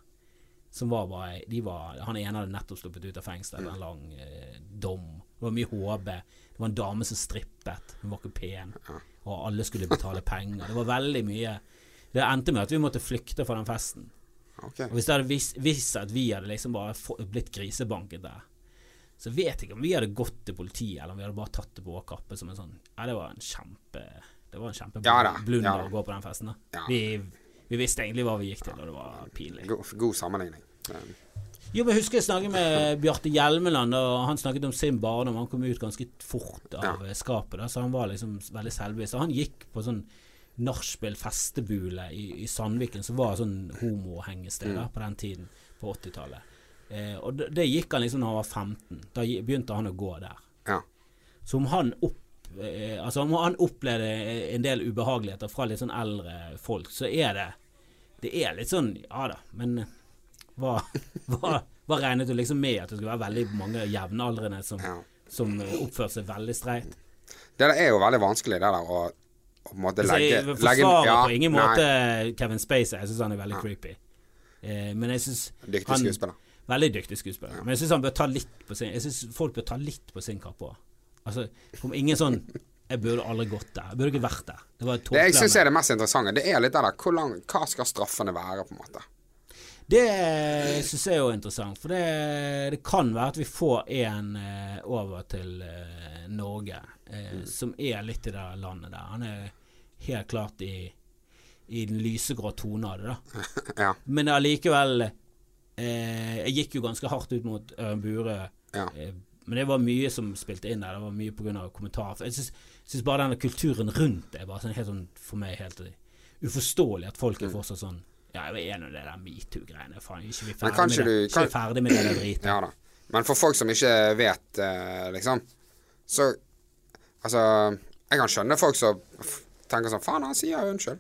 Som var bare de var, Han ene hadde nettopp sluppet ut av fengsel etter en lang eh, dom. Det var mye HB. Det var en dame som strippet. Hun var ikke pen. Og alle skulle betale penger. Det var veldig mye. Det endte med at vi måtte flykte fra den festen. Ok. Og hvis det hadde vis- vist seg at vi hadde liksom bare få- blitt grisebanket der, så vet jeg ikke om vi hadde gått til politiet, eller om vi hadde bare tatt det på vår kappe som en sånn Ja, det var en kjempe Det var en kjempeblunder ja ja, å gå på den festen. da Ja. vi, vi visste egentlig hva vi gikk til, og det var pinlig. God, god sammenligning. Jo, men jeg husker jeg snakket med Bjarte Hjelmeland, og han snakket om sin barndom. Han kom ut ganske fort av skapet, da, så han var liksom veldig selvbevisst. Han gikk på sånn nachspiel, festebule i, i Sandviken, som var sånn homohengested Mm. på den tiden, på 80-tallet. Eh, og det, det gikk han liksom da han var 15. Da begynte han å gå der. ja. Så om han opp eh, Altså om han opplevde en del ubehageligheter fra litt sånn eldre folk, så er det Det er litt sånn Ja da, men hva, hva, hva regnet du liksom med at det skulle være veldig mange jevnaldrende som, ja. som eh, oppførte seg veldig streit? Det er jo veldig vanskelig, det der å på en måte Så legge jeg forsvarer ja, på ingen nei, måte Kevin Spacey. Jeg syns han er veldig creepy. Eh, men jeg syns Dyktig han- skuespiller. Veldig dyktig skuespiller. Men jeg syns han bør ta litt på sin Jeg synes folk bør ta litt på sin kappe òg. Altså, kom ingen sånn Jeg burde aldri gått der. Jeg burde ikke vært der. Det Det jeg syns er det mest interessante, det er litt det der hvor lang, Hva skal straffene være, på en måte? Det syns jeg er jo interessant, for det, det kan være at vi får en eh, over til eh, Norge eh, som er litt i det landet der. Han er helt klart i, i den lysegrå tone av det, da. ja. Men allikevel eh, Jeg gikk jo ganske hardt ut mot Ørn Bure. Ja. Eh, men det var mye som spilte inn der. Det var mye pga. kommentarer. Jeg syns, syns bare denne kulturen rundt det er bare sånn helt sånn for meg helt uforståelig at folk er Mm. fortsatt sånn Ja, jeg er enig i det der metoo-greiene. Faen, ikke vi ferdig med det. Ikke kan- ferdig med det dritet. ja da. Men for folk som ikke vet, eh, liksom, så Altså, jeg kan skjønne folk som tenker sånn Faen, han sier unnskyld.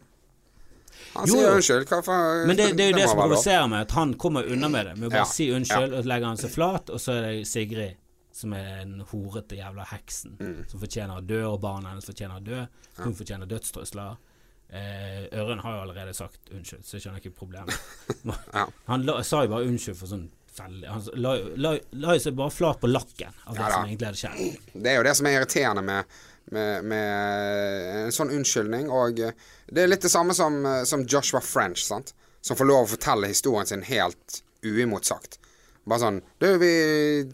Han Jo, sier unnskyld. Hva faen Men det, det er jo det det som provoserer meg, at han kommer unna med det. Med å bare Ja. si unnskyld, og så legger han seg flat, og så er det Sigrid som er den horete jævla heksen Mm. som fortjener å dø, og barna hennes fortjener å dø. Hun fortjener dødstrusler. Eh, Ørren har jo allerede sagt unnskyld, så jeg skjønner ikke problemet. Han la, sa jo bare unnskyld for sånn veldig Han la, la, la jo seg bare flat på lakken av det Ja som egentlig hadde skjedd. Det er jo det som er irriterende med, med, med en sånn unnskyldning. Og eh, det er litt det samme som, eh, som Joshua French, sant? som får lov å fortelle historien sin helt uimotsagt. Bare sånn Du, vi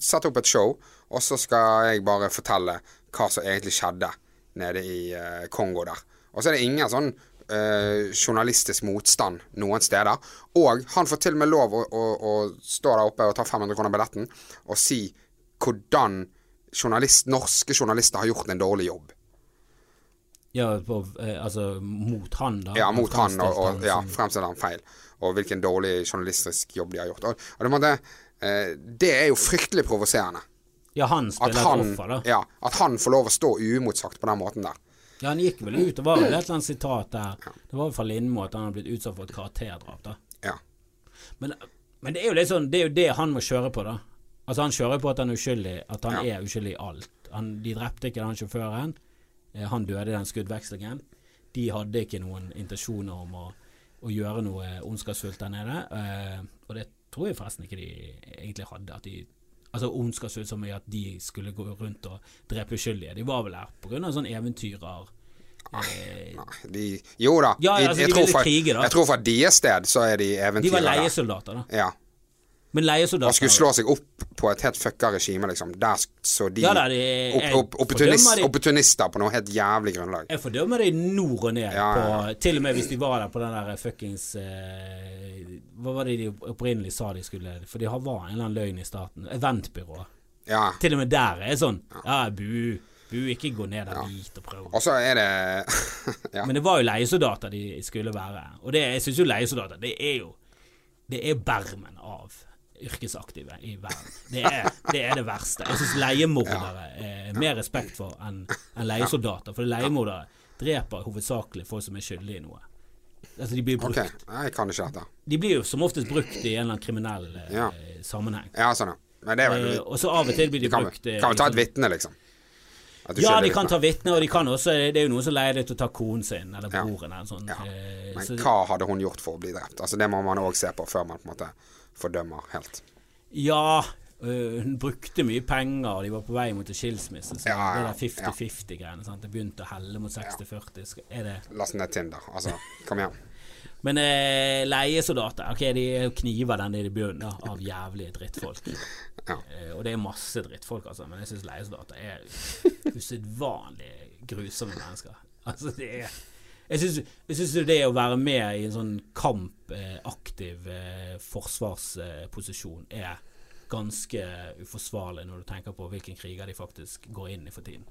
setter opp et show, og så skal jeg bare fortelle hva som egentlig skjedde nede i eh, Kongo der. Og så er det ingen sånn eh, journalistisk motstand noen steder. Og han får til og med lov å, å, å stå der oppe og ta 500 kroner billetten og si hvordan journalist, norske journalister har gjort en dårlig jobb. Ja, på, eh, altså mot han, da. Ja, mot han, og, og ja, fremstiller han feil. Og hvilken dårlig journalistisk jobb de har gjort. Og, og det, måtte, eh, det er jo fryktelig provoserende. ja, han spiller han, et offer, da. ja, at han får lov å stå uimotsagt på den måten der. Ja, han gikk vel ut. Det var vel et eller annet sitat der. Det var vel fra Lindmo at han hadde blitt utsatt for et karakterdrap, da. Ja. Men, men det er jo litt sånn Det er jo det han må kjøre på, da. Altså Han kjører på at han er uskyldig At han er uskyldig i alt. Han, de drepte ikke den sjåføren. Eh, Han døde i den skuddvekslingen. De hadde ikke noen intensjoner om å, å gjøre noe ondskapsfullt der nede. Eh, og det tror jeg forresten ikke de egentlig hadde. At de Altså ondskapsfullt som i at de skulle gå rundt og drepe uskyldige. De var vel her av sånn eventyrer. Eh, Nei, De, jo da. Ja, altså, jeg, de tror fra, krige, da. jeg tror fra deres sted så er de de var eventyrere. leiesoldater, da. Ja. Men Og Han skulle slå seg opp på et helt fucka regime, liksom. Der så de Ja da, de- opp, opp, opportunist, de- opportunister på noe helt jævlig grunnlag. Jeg fordømmer de nord og ned. Ja, ja, På, til og med hvis de var der på den der fuckings eh, Hva var det de opprinnelig sa de skulle For de har var en eller annen løgn i starten. Eventbyrå. Ja. Til og med der er sånn Ja, bu. Bu, ikke gå ned der dit og prøv. Og så er det. Men det var jo leiesoldater de skulle være. Og det, jeg syns jo leiesoldater, det er jo Det er bermen av yrkesaktive i verden. Det er det, er det verste. Jeg syns leiemordere er mer respekt for enn en leiesoldater. For leiemordere dreper hovedsakelig folk som er skyldige i noe. Altså De blir brukt Ok, jeg kan ikke dette. De blir jo som oftest brukt i en eller annen kriminell eh, Ja. sammenheng. Ja, sånn, ja. Men det er vel Eh, og så av og til blir de Kan brukt eh, kan vi ta et vitne, liksom? Ja, de kan ta vitne, og de kan også Det er jo noen som leier deg til å ta konen sin eller Ja. broren eller sånn. Ja. eh, Men hva hadde hun gjort for å bli drept? Altså Det må man òg se på før man på en måte fordømmer helt. Ja, øh, hun brukte mye penger, og de var på vei mot en skilsmisse. Så Ja, ja, det der 50-50-greiene. Ja. Det begynte å helle mot 60-40. Skal- Er det Last ned Tinder. Altså, kom igjen. Men eh, leiesoldater Ok, de er kniver den i bunnen av jævlige drittfolk. Ja. Eh, og det er masse drittfolk, altså. Men jeg syns leiesoldater er usedvanlig grusomme mennesker. Altså, det er jeg syns, jo det å være med i en sånn kampaktiv eh, eh, forsvarsposisjon, er ganske uforsvarlig når du tenker på hvilken kriger de faktisk går inn i for tiden.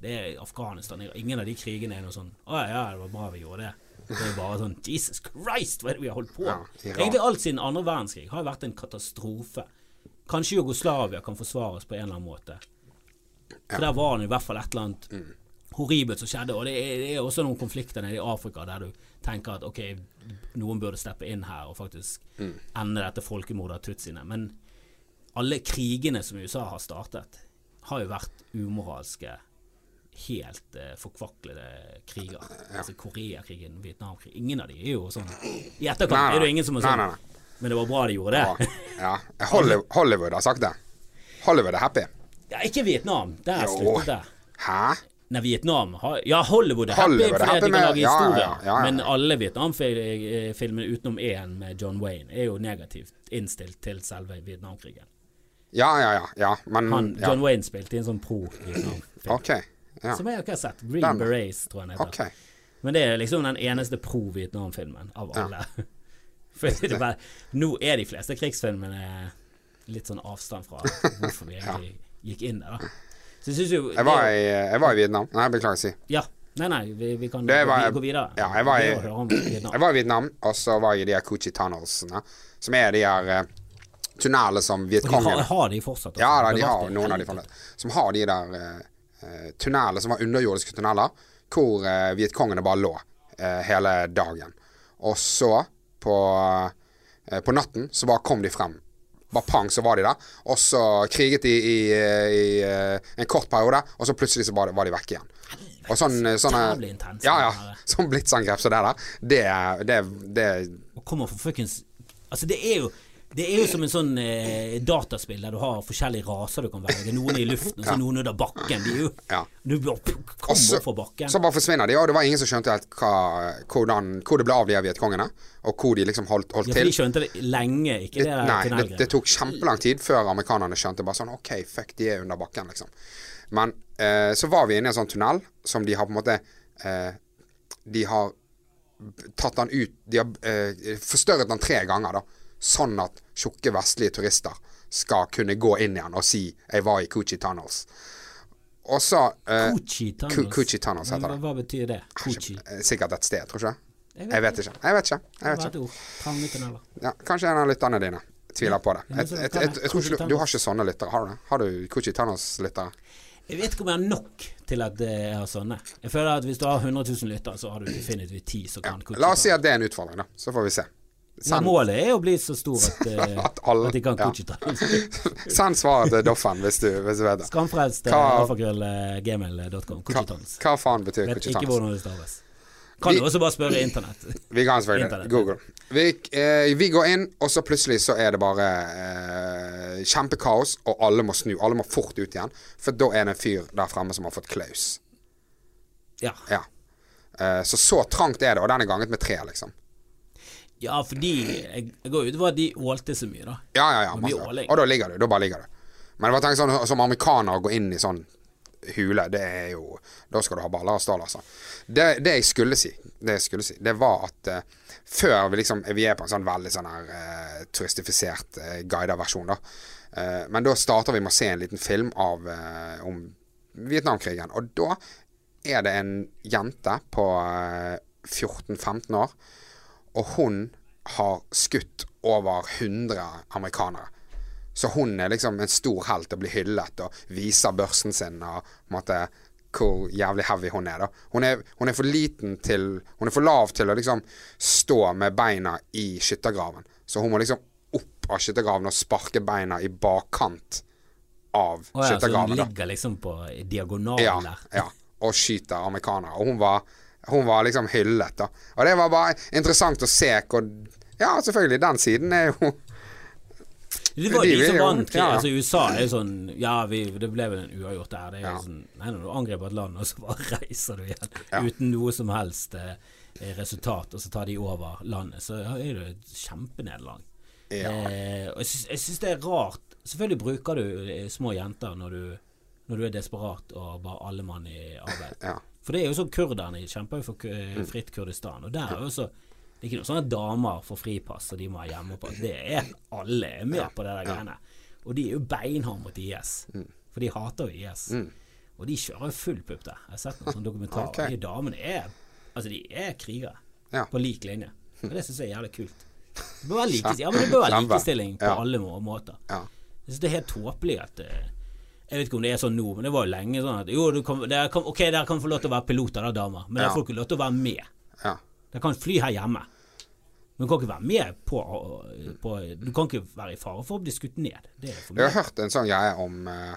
Det er Afghanistan. Ingen av de krigene er noe sånn Å ja, det var bra vi gjorde det. Det er bare sånn Jesus Christ, hva er det vi har holdt på med? Ja, Egentlig alt siden andre verdenskrig har vært en katastrofe. Kanskje Jugoslavia kan forsvares på en eller annen måte. For der var det i hvert fall et eller annet Mm. Horribelt som skjedde. Og det er, det er også noen konflikter nede i Afrika der du tenker at ok, noen burde steppe inn her og faktisk Mm. ende dette folkemordet av tutsiene. Men alle krigene som USA har startet, har jo vært umoralske, helt eh, forkvaklede kriger. Altså Koreakrigen, Vietnamkrigen. Ingen av de er jo sånn I etterkant Nei, er det ingen som er sånn nei, nei. Men det var bra de gjorde det. Ja. ja. Hollywood, Hollywood har sagt det. Hollywood er happy. Ja, ikke Vietnam. Der sluttet det. Hæ? Nei, Vietnam Ja, Hollywood er happy Hollywood fordi de kan lage historier. ja, ja, ja. Men alle Vietnam-filmene utenom én med John Wayne er jo negativt innstilt til selve Vietnamkrigen. Ja, ja, ja. ja. Men Han. John Wayne spilte i en sånn pro-Vietnam-film. okay, Ja. Som jeg ikke har sett. Green Den. Berets, tror jeg den heter. Okay. Men det er liksom den eneste pro-Vietnam-filmen av alle. Bare, nå er de fleste krigsfilmene litt sånn avstand fra hvorfor vi egentlig gikk inn der, da. Så jeg jo Jeg var, i, jeg var i Vietnam. Nei, beklager å si. Ja. Nei, nei, vi, vi kan var- gå videre. ja, jeg var i-. Jeg var i Vietnam, og så var jeg i de her Coochie Tunnelsene, som er de her uh, tunnelene som de har, har de fortsatt? Også. Ja da, de har noen av de fortsatt. Som har de der uh, tunnelene som var underjordiske tunneler, hvor uh, Vietkongene bare lå uh, hele dagen. Og så, på, eh, på natten, så bare kom de frem. Bare pang, så var de der. Og så kriget de i, i, i en kort periode, og så plutselig så var de, var de vekk igjen. Og sånn, eh, sånne Ja, ja. Sånn blitsangrep som det der, det det, det, Og kommer for fuckings Altså, det er jo Det er jo som en sånn eh, dataspill der du har forskjellige raser du kan velge. Noen er i luften, og så noen under bakken. De jo Ja. Du kommer opp fra bakken. så bare forsvinner de, og det var ingen som skjønte helt hva, hvordan, hvor det ble av de vietkongene, og hvor de liksom holdt, holdt ja, for til. de skjønte det lenge, ikke Det, det der nei, det, det tok kjempelang tid før amerikanerne skjønte bare sånn OK, fuck, de er under bakken, liksom. Men eh, så var vi inne i en sånn tunnel som de har på en måte eh, De har tatt den ut De har eh, forstørret den tre ganger, da. Sånn at tjukke vestlige turister skal kunne gå inn igjen og si 'jeg var i Coochie Tunnels'. Og så eh, Coochie Tunnels. Coochie Tunnels heter det. hva betyr det? Coochie? Eh, Sikkert et sted, tror du ikke? Jeg vet ikke. Jeg vet ikke. Jeg vet ikke. Ja, kanskje en av lytterne dine tviler på det. Jeg, tror ikke du, har ikke sånne lyttere, har du det? Har du Coochie Tunnels-lyttere? Jeg vet ikke om jeg har nok til at eh, jeg har sånne. Jeg føler at hvis du har 100 000 lyttere, så har du definitivt 10 som kan Coochie La oss si at det er en utfordring, da. Så får vi se. Send, målet er å bli så stor at, eh, At alle- at de kan ja. Coochie send svaret til Doffen hvis du, hvis du vet det. Skamfrelst eh, Hva- alfakrøll eh, Hva, Coochie Tunnels. hva faen betyr Vet ikke hvordan det staves. Kan Vi- du også bare spørre internett. Vi kan selvfølgelig. Internett. Google. Vi, eh, vi går inn, og så plutselig så er det bare eh, kjempekaos, og alle må snu. Alle må fort ut igjen. For da er det en fyr der fremme som har fått klaus. Ja. Ja. Eh, så så trangt er det, og den er ganget med tre, liksom. Ja, fordi jeg, jeg går ut ifra at de ålte så mye, da. Ja, ja, ja. Og masse. Og da ligger du. Da bare ligger du. Men det var tenkt sånn, som amerikaner å gå inn i sånn hule, det er jo Da skal du ha baller av stål, altså. Det, det jeg skulle si, det jeg skulle si, det var at uh, før vi liksom Vi er på en sånn veldig sånn her uh, turistifisert uh, guida versjon, da. Uh, men da starter vi med å se en liten film av eh, om Vietnamkrigen. Og da er det en jente på eh, 14-15 år, og hun har skutt over 100 amerikanere. Så hun er liksom en stor helt og blir hyllet og viser børsen sin og måte hvor jævlig heavy hun er. da Hun er, hun er for liten til Hun er for lav til å liksom stå med beina i skyttergraven. Så hun må liksom opp av skyttergraven og sparke beina i bakkant av oh, ja, så hun ligger liksom på diagonalen Ja, der. ja. Og skyter amerikanere. Og hun var, hun var liksom hyllet, da. Og det var bare interessant å se hvor Ja, selvfølgelig, den siden er jo Det var De de som vant. ja. Altså USA er jo sånn Ja, vi, det ble vel en uavgjort der. Det er Ja. sånn Nei, når du angriper et land, og så bare reiser du igjen Ja. uten noe som helst eh, resultat, og så tar de over landet, så er det et kjempenederlag. Ja. Eh, og jeg syns, det er rart Selvfølgelig bruker du eh, små jenter når du, når du er desperat og bare alle mann i arbeid. Ja. For det er jo sånn kurderne kjemper jo for Mm. fritt Kurdistan, og der er jo så det er ikke noe sånn at damer får fripass og de må ha hjemme på. Det er alle er med på det der greiene. Og de er jo beinharde mot IS. Mm. For de hater jo IS. Og de kjører jo full pupp der. Jeg har sett noen sånne dokumentarer. okay. De damene er Altså, de er krigere. Ja. På lik linje. Og det syns jeg er jævlig kult. Det bør være, likestilling, ja, men det bør være likestilling på alle måter. Ja. Jeg synes det er helt tåpelig at eh, Jeg vet ikke om det er sånn nå, men det var jo lenge sånn at Jo, du kan, der kan, ok, dere kan få lov til å være piloter, da, damer, men Ja. dere får ikke lov til å være med. ja. Dere kan fly her hjemme. Men du kan ikke være med på, på Du kan ikke være i fare for å bli skutt ned. Jeg har hørt en sånn greie om eh,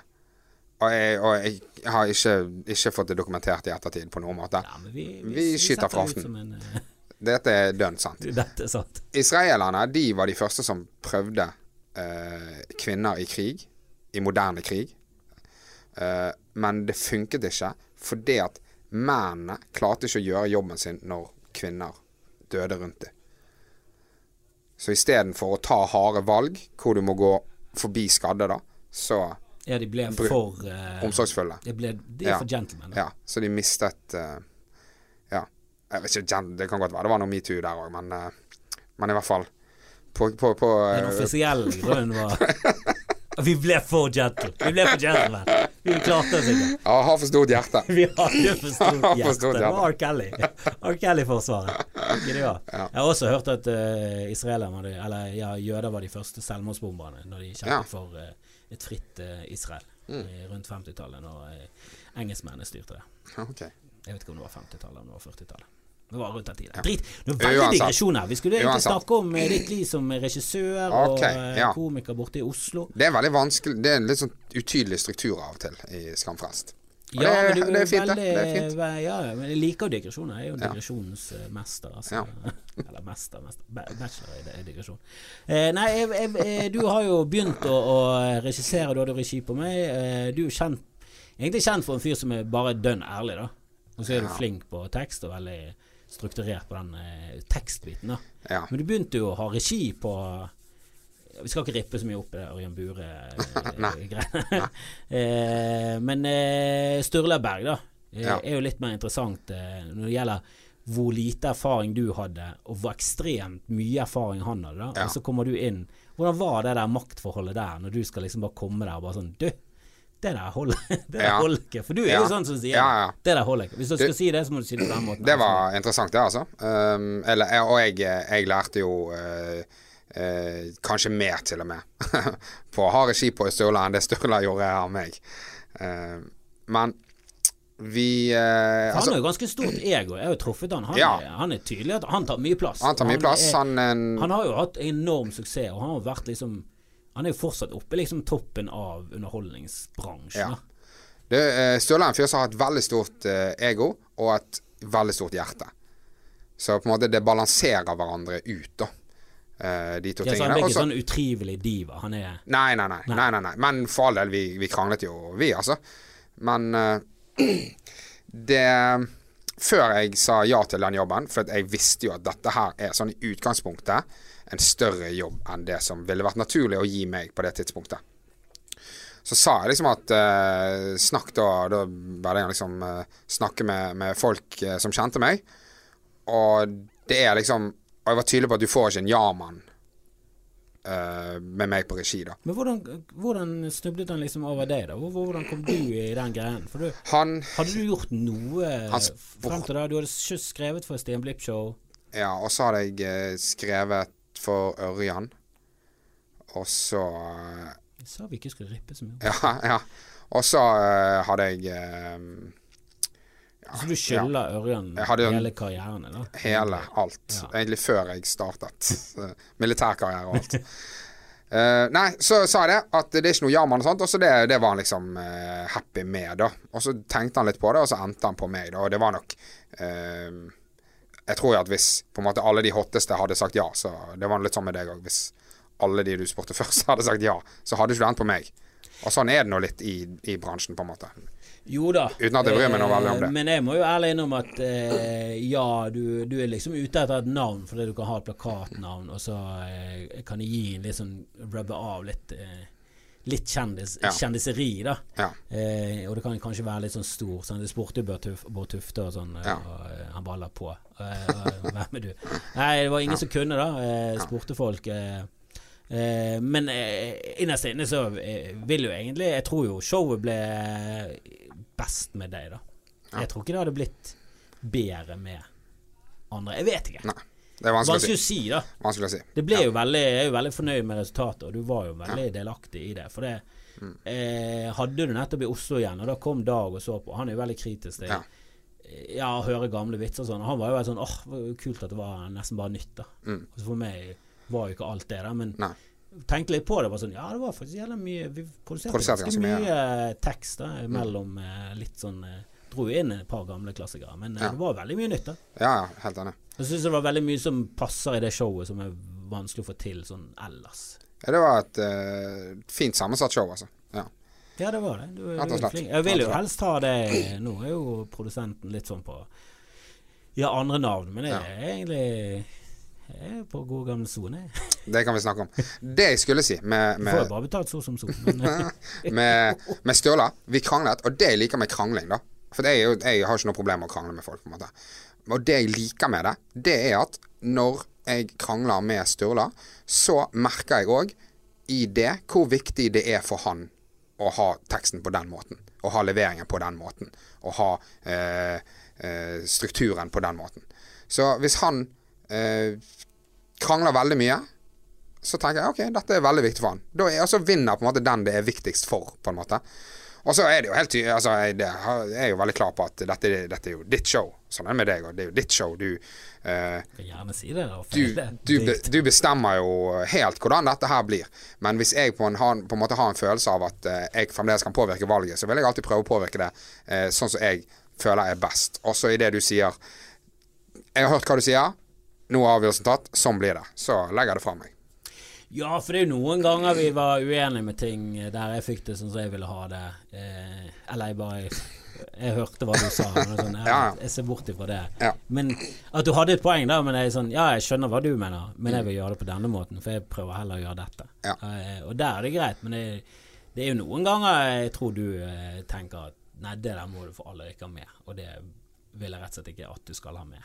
og, jeg, og jeg har ikke, ikke fått det dokumentert i ettertid på noen måte. Ja, men vi, Vi skyter fra det ut hoften. som en, eh, Dette er dønn sant. Dette er sant. Israelerne de var de første som prøvde eh, kvinner i krig. I moderne krig. Eh, men det funket ikke fordi at mennene klarte ikke å gjøre jobben sin når kvinner døde rundt dem. Så istedenfor å ta harde valg, hvor du må gå forbi skadde, da, så Ja, de ble for uh, omsorgsfulle. Det ble, de er Ja. for gentlemen. da. Ja, så de mistet uh, Ja, jeg vet ikke, det kan godt være det var noe metoo der òg, men, uh, men i hvert fall på, på, på Den offisielle grunnen var Vi ble for gentle. Vi ble for gentlemen. Vi klarte oss ikke. Ja, har for stort hjerte. Vi hadde for stort For hjerte. Det var R. Kelly. R. Kelly-forsvaret. Ja. Jeg har også hørt at uh, var de, Eller ja, jøder var de første selvmordsbomberne når de kjempet Ja. For uh, et fritt uh, Israel mm. rundt 50-tallet, når engelskmennene styrte det. Okay. Jeg vet ikke om det var 50-tallet eller om det var 40-tallet. Det var rundt den tiden. Drit. Det er veldig digresjoner. Vi skulle egentlig snakke om eh, ditt liv som regissør okay, og eh, ja. komiker borte i Oslo. Det er veldig vanskelig Det er en litt sånn utydelig struktur av og til i Skamfrelst. Ja, det, men du det er fint, veldig- det er fint. Ja, men jeg liker jo digresjoner. Jeg er jo digresjonens eh, mester. Altså. Ja. Eller mester, mester. Ba- Bachelor i digresjon. Eh, nei, jeg, jeg, eh, du har jo begynt å, å regissere. Du hadde regi på meg. Eh, du er jo kjent, egentlig kjent for en fyr som er bare dønn ærlig, da. Og så er du flink på tekst og veldig strukturert på den eh, tekstbiten, da. Ja. Men du begynte jo å ha regi på Vi skal ikke rippe så mye opp i det Ørjan Bure-greiene. eh, men eh, Sturla Berg, da, eh, Ja. er jo litt mer interessant eh, når det gjelder hvor lite erfaring du hadde, og hvor ekstremt mye erfaring han hadde. da Ja. Og så kommer du inn. Hvordan var det der maktforholdet der, når du skal liksom bare komme der og bare sånn Du, det der holder, det der Ja. holder ikke. For du er Ja. jo sånn som sier Ja, ja. det. der holder ikke. Hvis du skal si det, så må du si det på den måten. Det var interessant, det, altså. Um, eller, og jeg, jeg lærte jo uh, uh, kanskje mer, til og med, på å ha regi på Sturla enn det Sturla gjorde av meg. Uh, men vi eh, han altså, har jo ganske stort ego. Jeg har jo truffet han. Han, er, han er tydelig at han tar mye plass. Han tar mye plass. er- Han, en, Han har jo hatt enorm suksess, og han har vært liksom Han er jo fortsatt oppe liksom toppen av underholdningsbransjen. Ja. det, Sturla er en fyr som har et veldig stort eh, ego og et veldig stort hjerte. Så på en måte det balanserer hverandre ut, da. Eh, de to Ja, så han er ikke Også, sånn utrivelig diva. Han er Nei, nei, nei. nei, nei, nei. Men for all del, vi, vi kranglet jo, vi, altså. Men uh, det Før jeg sa ja til den jobben, for jeg visste jo at dette her er sånn i utgangspunktet en større jobb enn det som ville vært naturlig å gi meg på det tidspunktet. Så sa jeg liksom at eh, Snakk da Da jeg liksom eh, snakke med, med folk eh, som kjente meg. Og det er liksom Og jeg var tydelig på at du får ikke en ja-mann eh, med meg på regi, da. Men hvordan, hvordan snublet han liksom over deg, da? Hvordan kom du i den greien? For du, Han hadde du gjort noe frem til da? Du hadde skrevet for Stian Blipp-show. Ja, og så hadde jeg skrevet for Ørjan. Og så eh, Jeg sa vi ikke skulle rippe så mye. Ja, ja. Og så uh, hadde jeg eh, så du skylder Ørjan hele karrieren? Da? hele alt. Ja. Egentlig før jeg startet. eh, Militærkarriere og alt. uh, nei, så sa jeg det, at det er ikke noe ja-mann og sånt. Og så det, det var han liksom uh, happy med, da. Og så tenkte han litt på det, og så endte han på meg, da. Og det var nok eh, Jeg tror jo at hvis på en måte alle de hotteste hadde sagt ja, så det var litt sånn med deg òg. Hvis alle de du spurte først, hadde sagt ja, så hadde ikke du endt på meg. Og sånn er det nå litt i, i bransjen, på en måte. Jo da. Uten at jeg bryr meg noe veldig om det. Eh, Men jeg må jo ærlig innrømme at eh, ja, du, du er liksom ute etter et navn fordi du kan ha et plakatnavn, og så eh, kan det gi en litt sånn rubbe av litt eh, Litt kjendis, Ja. kjendiseri, da. Ja. Eh, og det kan kanskje være litt sånn stor. Sånn, det spurte jo Bård Tufte og sånn, eh, Ja. og eh, han baller på. Eh, hvem er du? Nei, det var ingen som kunne, da. Eh, spurte folk. Eh, eh, men eh, innerst inne så eh, vil jo egentlig Jeg tror jo showet ble best med deg, da. Jeg tror ikke det hadde blitt bedre med andre. Jeg vet ikke. Nei. Det er vanskelig Vanskelig å si, da. Vanskelig å si. Det ble Ja. jo veldig, jeg er jo veldig fornøyd med resultatet, og du var jo veldig delaktig i det. For det Mm. eh, hadde du nettopp i Oslo igjen, og da kom Dag og så på. Han er jo veldig kritisk til Ja. ja, å høre gamle vitser og sånn. Han var jo veldig sånn åh, oh, kult at det var nesten bare nytt, da. Mm. Og så for meg var jo ikke alt det, da. Men Nei. tenkte litt på det. Var sånn, ja, det var faktisk jævla mye Vi produserte, Produserte ganske mye, mye, eh, tekst da, mellom mm. litt sånn eh, Dro inn et par gamle klassikere, men eh, Ja. det var veldig mye nytt, da. Ja, ja, helt enig. Jeg syns det var veldig mye som passer i det showet, som er vanskelig å få til sånn ellers. Ja, det var et uh, fint sammensatt show, altså. Ja. Ja, det var det. Du, du flink. Jeg vil jo helst ha det Nå er jo produsenten litt sånn på Ja, andre navn, men det Ja. er egentlig jeg er på god gammel sone. Det kan vi snakke om. Det jeg skulle si med, Du får jo bare betalt så som så. Men, eh, med, med Støla, Vi kranglet, og det jeg liker med krangling, da For jeg, jo, jeg har ikke noe problem med å krangle med folk, på en måte. Og det jeg liker med det, det er at når jeg krangler med Sturla, så merker jeg òg i det hvor viktig det er for han å ha teksten på den måten. Å ha leveringen på den måten. Å ha eh, eh, strukturen på den måten. Så hvis han eh, krangler veldig mye, så tenker jeg ok, dette er veldig viktig for han. Da er, altså vinner på en måte den det er viktigst for, på en måte. Og så er det jo helt tydelig altså, jeg, er jo veldig klar på at dette, dette er jo ditt show. Sånn er det med deg òg. Det er jo ditt show. Du, eh, gjerne si det. Du, du, du bestemmer jo helt hvordan dette her blir. Men hvis jeg på en, på en måte har en følelse av at eh, jeg fremdeles kan påvirke valget, så vil jeg alltid prøve å påvirke det eh, sånn som jeg føler er best. Også i det du sier Jeg har hørt hva du sier. Nå er avgjørelsen tatt. Sånn blir det. Så legger jeg det fra meg. Ja, for det er jo noen ganger vi var uenige med ting der jeg fikk det sånn som jeg ville ha det. Eh, eller jeg bare Jeg hørte hva du sa. Sånn, jeg, jeg ser bort ifra det. Ja. Men at du hadde et poeng der, men jeg sånn Ja, jeg skjønner hva du mener, men jeg vil gjøre det på denne måten, for jeg prøver heller å gjøre dette. Ja. Eh, og der er det greit, men det, det er jo noen ganger jeg tror du eh, tenker at Nei, det der må du for alle ha med, og det vil jeg rett og slett ikke at du skal ha med.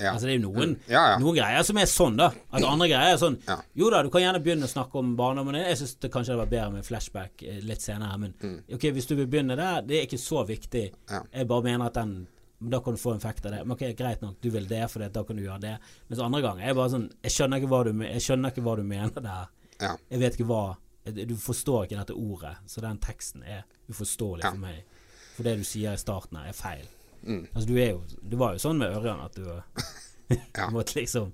Ja. Altså Det er jo noen, Mm. Ja, ja. noen greier som er sånn, da. At andre greier er sånn. Jo da, du kan gjerne begynne å snakke om barndommen din. Jeg syns det kanskje hadde vært bedre med flashback eh, litt senere, men ok, hvis du vil begynne der, det er ikke så viktig. Mm. Jeg bare mener at den da kan du få en effekt av det. Men ok, Greit nok, du vil det, for da kan du gjøre det. Mens andre ganger er bare sånn Jeg skjønner ikke hva du, ikke hva du mener der. Jeg vet ikke hva Du forstår ikke dette ordet, så den teksten er uforståelig for meg. For det du sier i starten her, er feil. Mm. Altså, du jo Det var jo sånn med Ørjan at du Ja. du måtte liksom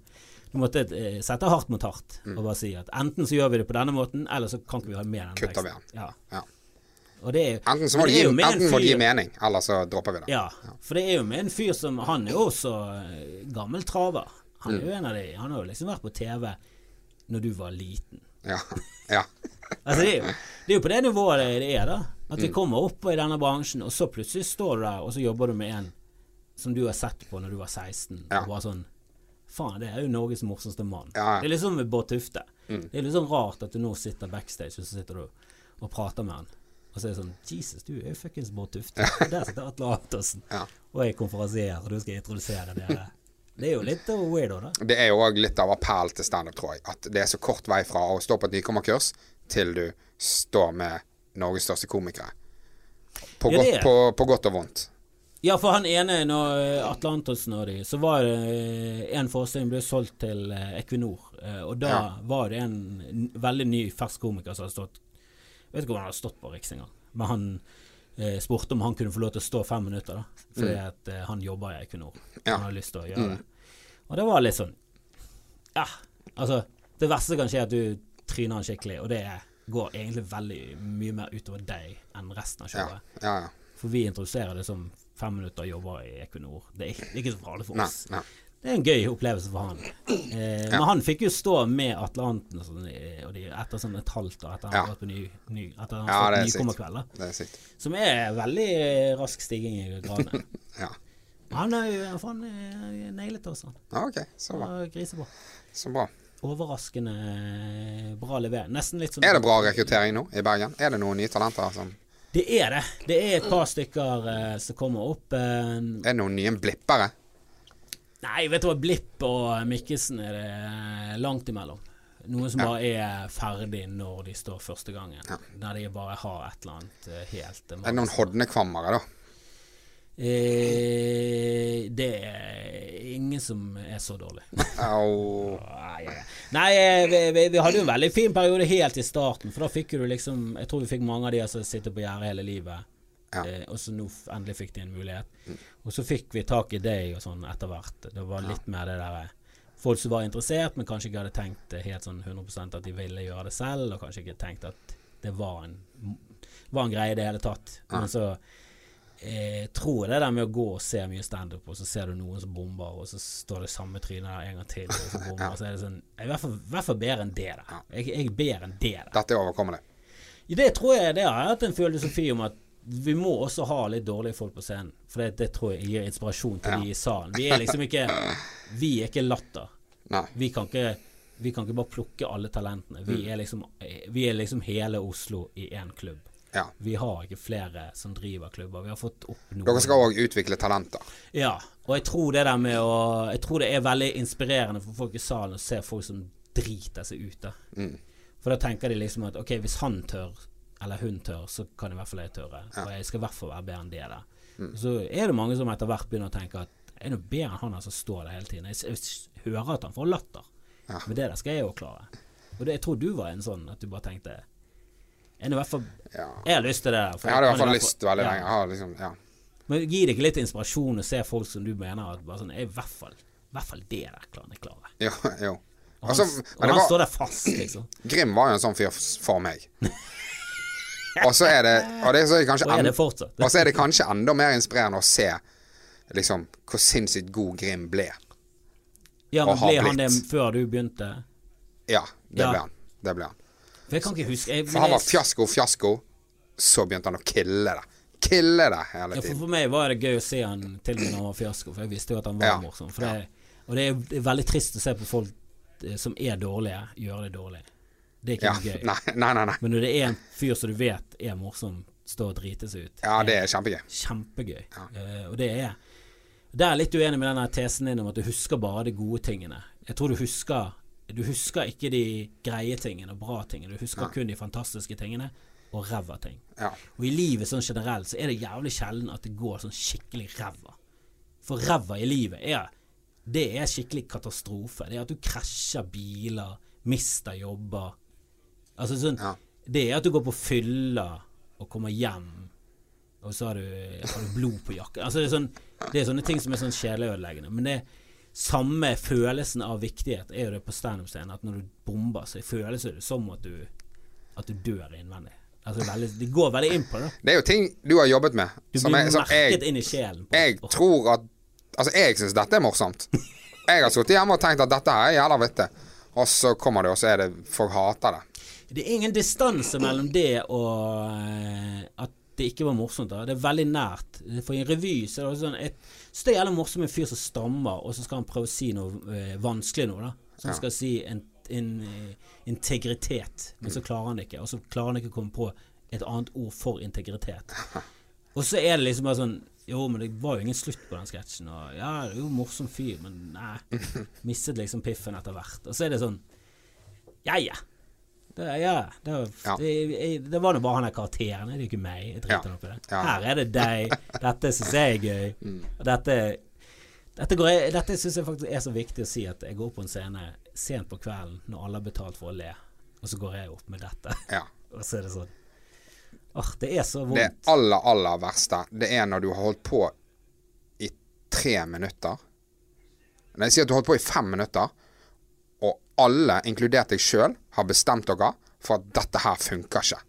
Du måtte eh, sette hardt mot hardt Mm. og bare si at enten så gjør vi det på denne måten, eller så kan ikke vi ha med den Kutter vi teksten. Ja. Ja. Det er, Enten så må det gi, enten må det gi mening, eller så dropper vi det. Ja, for det er jo med en fyr som Han er jo også eh, gammel traver. Han er jo Mm. en av de Han har jo liksom vært på TV når du var liten. Ja. ja. Altså det er, jo, det er jo på det nivået det er, da. At Mm. vi kommer opp i denne bransjen, og så plutselig står du der, og så jobber du med en som du har sett på når du var 16, Ja. og bare sånn Faen, det er jo Norges morsomste mann. Ja, ja. Det er liksom med Bård Tufte. Mm. Det er litt sånn rart at du nå sitter backstage, og så sitter du og prater med han. Og så er det sånn Jesus, du er jo fuckings Bård Tufte. Der sitter Atle Antonsen. Ja. Og jeg konferansierer, og du skal introdusere dere. Det er jo litt weirdo, da. Det er jo òg litt av appell til standup, tror jeg. At det er så kort vei fra å stå på et nykommerkurs til du står med Norges største komikere. På, Ja, godt, på, på godt og vondt. Ja, for han ene, når eh, Atle Antonsen og de, så var det eh, en forestilling ble solgt til eh, Equinor. Og da Ja. var det en veldig ny, fersk komiker som hadde stått Jeg vet ikke om han hadde stått på Riks engang, men han eh, spurte om han kunne få lov til å stå fem minutter, da. Fordi at eh, han jobber i Equinor. Ja. Han hadde lyst til å gjøre det. Og det var litt sånn Ja, altså Det verste kan skje, at du tryner han skikkelig, og det er, går egentlig veldig mye mer utover deg enn resten av Ja. showet. Ja, ja. For vi introduserer det som fem minutter jobber i Equinor. Det er ikke, det er ikke så farlig for oss. nei. Det er en gøy opplevelse for han. Eh, Men han fikk jo stå med Atlanten og sånn, og de, etter sånn et halvt år etter han Ja. har gått på ny, ny, etter han Ja, har det er fått sykt. nykommerkveld. da. Det er sykt. Som er veldig eh, rask stigning i gradene. Ja. Han har jo nailet oss, han. ja, OK. Så bra. Så bra. Overraskende eh, bra levert. Nesten litt som Er det bra rekruttering nå i Bergen? Er det noen nye talenter som Det er det. Det er et par stykker uh, som kommer opp. Uh, Er det noen nye blippere? Nei, vet du hva, Blipp og Mikkelsen er det langt imellom. Noen som Ja. bare er ferdig når de står første gangen. Ja. Der de bare har et eller annet helt Er det noen hodnekvammere, da? Eh, Det er ingen som er så dårlig. Au. Nei, eh, vi, vi, vi hadde jo en veldig fin periode helt i starten, for da fikk du liksom Jeg tror vi fikk mange av de som sitter på gjerdet hele livet. Ja. Eh, og så nå endelig fikk de en mulighet. Og så fikk vi tak i deg og sånn etter hvert. Det var litt mer det derre Folk som var interessert, men kanskje ikke hadde tenkt helt sånn 100% at de ville gjøre det selv, og kanskje ikke tenkt at det var en, var en greie i det hele tatt. Men så eh, tror jeg det der med å gå og se mye standup, og så ser du noen som bomber, og så står det samme trynet der en gang til, og så bomber, så er det sånn Jeg er i hvert fall, hvert fall bedre enn det der. Jeg, jeg er bedre enn det der. Dette er overkommelig. I Det tror jeg det har jeg hatt en filosofi om at vi må også ha litt dårlige folk på scenen. For det, det tror jeg gir inspirasjon til Ja. de i salen. Vi er liksom ikke Vi er ikke latter. Vi kan ikke Vi kan ikke bare plukke alle talentene. Vi Mm. er liksom Vi er liksom hele Oslo i én klubb. Ja. Vi har ikke flere som driver klubber. Vi har fått opp noen Dere skal òg utvikle talenter. Ja, og jeg tror det der med å Jeg tror det er veldig inspirerende for folk i salen å se folk som driter seg ut. da Mm. For da tenker de liksom at ok, hvis han tør, eller hun tør, så kan i hvert fall jeg tørre. Og jeg skal i hvert fall være bedre enn det der. Mm. Så er det mange som etter hvert begynner å tenke at jeg er noe bedre enn han som som står der hele tiden. Jeg, jeg hører at han får latter, Ja. men det der skal jeg jo klare. Og det, jeg tror du var en sånn at du bare tenkte En i hvert fall Ja. Jeg har lyst til det. der, Jeg hadde i hvert fall lyst veldig ja. lenge. Liksom, ja. Men gi deg litt inspirasjon og se folk som du mener at bare sånn, er i hvert fall, i hvert fall det der klarer jeg klare. Jo, jo. Og Altså, han, og men han var, står der fast, liksom. Grim var jo en sånn fyr for meg. Og så er det Og det er så kanskje Og er det fortsatt. Og så er det kanskje enda mer inspirerende å se liksom hvor sinnssykt god Grim ble. Ja, men ble han det før du begynte? Ja, det Ja. ble han. Det ble han. For jeg kan ikke huske jeg, For han var fiasko, fiasko. Så begynte han å kille det. Kille det hele Ja, for, tiden. for meg var det gøy å se han til og med når han var fiasko, for jeg visste jo at han var Ja. morsom. Det, og det er, det er veldig trist å se på folk eh, som er dårlige, gjøre det dårlig. Det er ikke Ja. gøy. Nei, nei, nei. nei. Men når det er en fyr som du vet er morsom, stå og drite seg ut Ja, det er kjempegøy. Kjempegøy. Eh, og det er Det er jeg litt uenig med denne tesen din om at du husker bare de gode tingene. Jeg tror du husker Du husker ikke de greie tingene og bra tingene. Du husker kun de fantastiske tingene og ræva ting. Ja. Og i livet sånn generelt så er det jævlig sjelden at det går sånn skikkelig ræva. For ræva i livet er Det er skikkelig katastrofe. Det er at du krasjer biler, mister jobber. Altså sånn Ja. Det er at du går på fylla og kommer hjem, og så har du, har du blod på jakken. Altså det, er sånn, det er sånne ting som er sånn sjeleødeleggende. Men det samme følelsen av viktighet er jo det på standup-scenen. At når du bomber, så føles det som at du, at du dør innvendig. Altså veldig, det går veldig inn på det. Det er jo ting du har jobbet med. Du som blir jeg, merket jeg, inn i sjelen. på- jeg tror at Altså, jeg syns dette er morsomt. Jeg har sittet hjemme og tenkt at dette er jævla vittig. Og så kommer det, og så er det Folk hater det. Det er ingen distanse mellom det og eh, at det ikke var morsomt. da Det er veldig nært. For i en revy så er det sånn et, Så det er jævlig morsomt med en fyr som stammer, og så skal han prøve å si noe eh, vanskelig nå, da. Så han skal si en, en eh, integritet, men så klarer han det ikke. Og så klarer han ikke å komme på et annet ord for integritet. Og så er det liksom bare sånn Jo, men det var jo ingen slutt på den sketsjen. Og ja, det er jo morsom fyr, men nei. Mistet liksom piffen etter hvert. Og så er det sånn Ja, ja. Det, ja, det, Ja. det, jeg- det var nå bare han der karakteren. Det er jo ikke meg. Jeg driter Ja. på det. Ja. Her er det deg. Dette syns jeg er gøy. Mm. Dette dette, går dette syns jeg faktisk er så viktig å si at jeg går på en scene sent på kvelden når alle har betalt for å le, og så går jeg opp med dette. Ja. Og så er det sånn Åh, det er så vondt. Det aller, aller verste, det er når du har holdt på i tre minutter. Når jeg sier at du har holdt på i fem minutter, og alle, inkludert deg sjøl, har bestemt dere for at dette her funker ikke.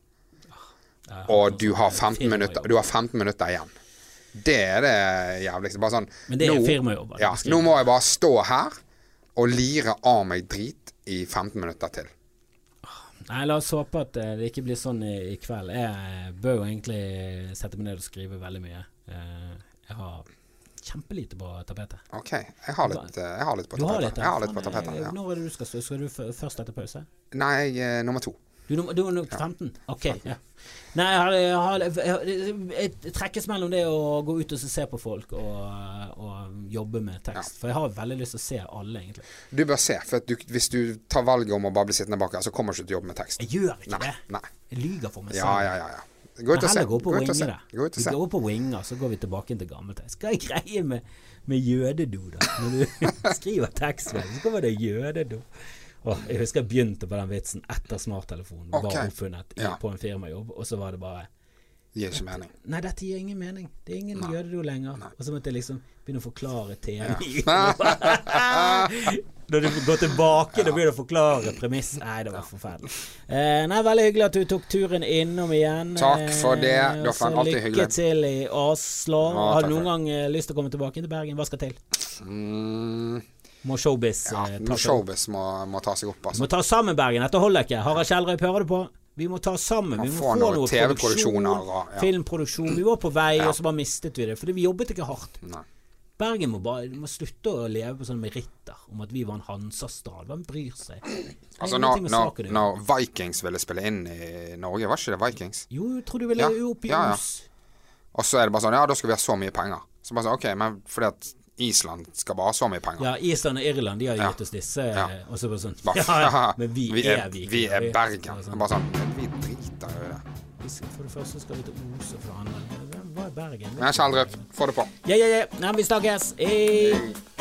Og du har 15 minutter, du har 15 minutter igjen. Det er det jævligste. Bare sånn Men det er firmajobb. Ja, nå må jeg bare stå her og lire av meg drit i 15 minutter til. Nei, la oss håpe at eh, det ikke blir sånn i, i kveld. Jeg eh, bør jo egentlig sette meg ned og skrive veldig mye. Eh, jeg har kjempelite på tapetet. OK, jeg har litt, eh, jeg har litt på tapetet. Jeg har litt på tapetet, eh, ja. Når er det du skal stå? Skal du først etter pause? Nei, er nummer to. Du, du nummer 15? Ok. Ja. Nei, jeg, har, jeg, trekkes mellom det å gå ut og se på folk og, og jobbe med tekst. For jeg har veldig lyst til å se alle, egentlig. Du bør se, for du, hvis du tar valget om å bare bli sittende bak her, så kommer du ikke til å jobbe med tekst. Jeg gjør ikke Nei. det. nei. Jeg lyver for meg selv. Ja, ja, ja. ja. Gå ut og se. gå ut og se. Vi går går på winger, så går vi tilbake til gammeltekst. Hva er greia med, med jødedo, da? Når du skriver tekst, vel, så kommer det jødedo. Oh, jeg husker jeg begynte på den vitsen etter smarttelefonen okay. var oppfunnet Ja. på en firmajobb, og så var det bare Gir ikke mening. Nei, dette gir ingen mening. Det er ingen jødedo lenger. Og så måtte jeg liksom begynne å forklare TV. Når du går tilbake, da begynner du å forklare premiss. Nei, det var forferdelig. Eh, nei, Veldig hyggelig at du tok turen innom igjen. Takk for det, Eh, lykke hyggelig. til i Oslo. Ja, Har du noen gang eh, lyst til å komme tilbake til Bergen? Hva skal til? Mm, Må showbiz ja, må ta seg opp? showbiz må, må ta seg opp, altså. må ta sammen, Bergen. Dette holder ikke. Harald Kjellrøy, hører du på? Vi må ta oss sammen. Vi må få noe noe produksjon, ja. filmproduksjon. Vi var på vei, Ja. og så bare mistet vi det. Fordi vi jobbet ikke hardt. Nei. Bergen må bare må slutte å leve på sånne meritter om at vi var en Hansa-stad. Hvem bryr seg? Altså, når, når, når Vikings ville spille inn i Norge, var ikke det Vikings? Jo, jeg tror du ville Ja, opp i ja, ja. Og så er det bare sånn Ja, da skal vi ha så mye penger. Så bare sånn OK, men fordi at Island skal bare ha så mye penger. Ja, Island og Irland, de har gitt oss disse. Ja. Og så bare sånn Ja, men vi, er Viking. Vi er Bergen. Så er Sånn. Bare sånn Vi driter i det. For det første skal vi til Os, og for det andre Hvem var Bergen? Nei, Kjeldrup, få det på. Ja, ja, ja. Nei, vi snakkes. Hei.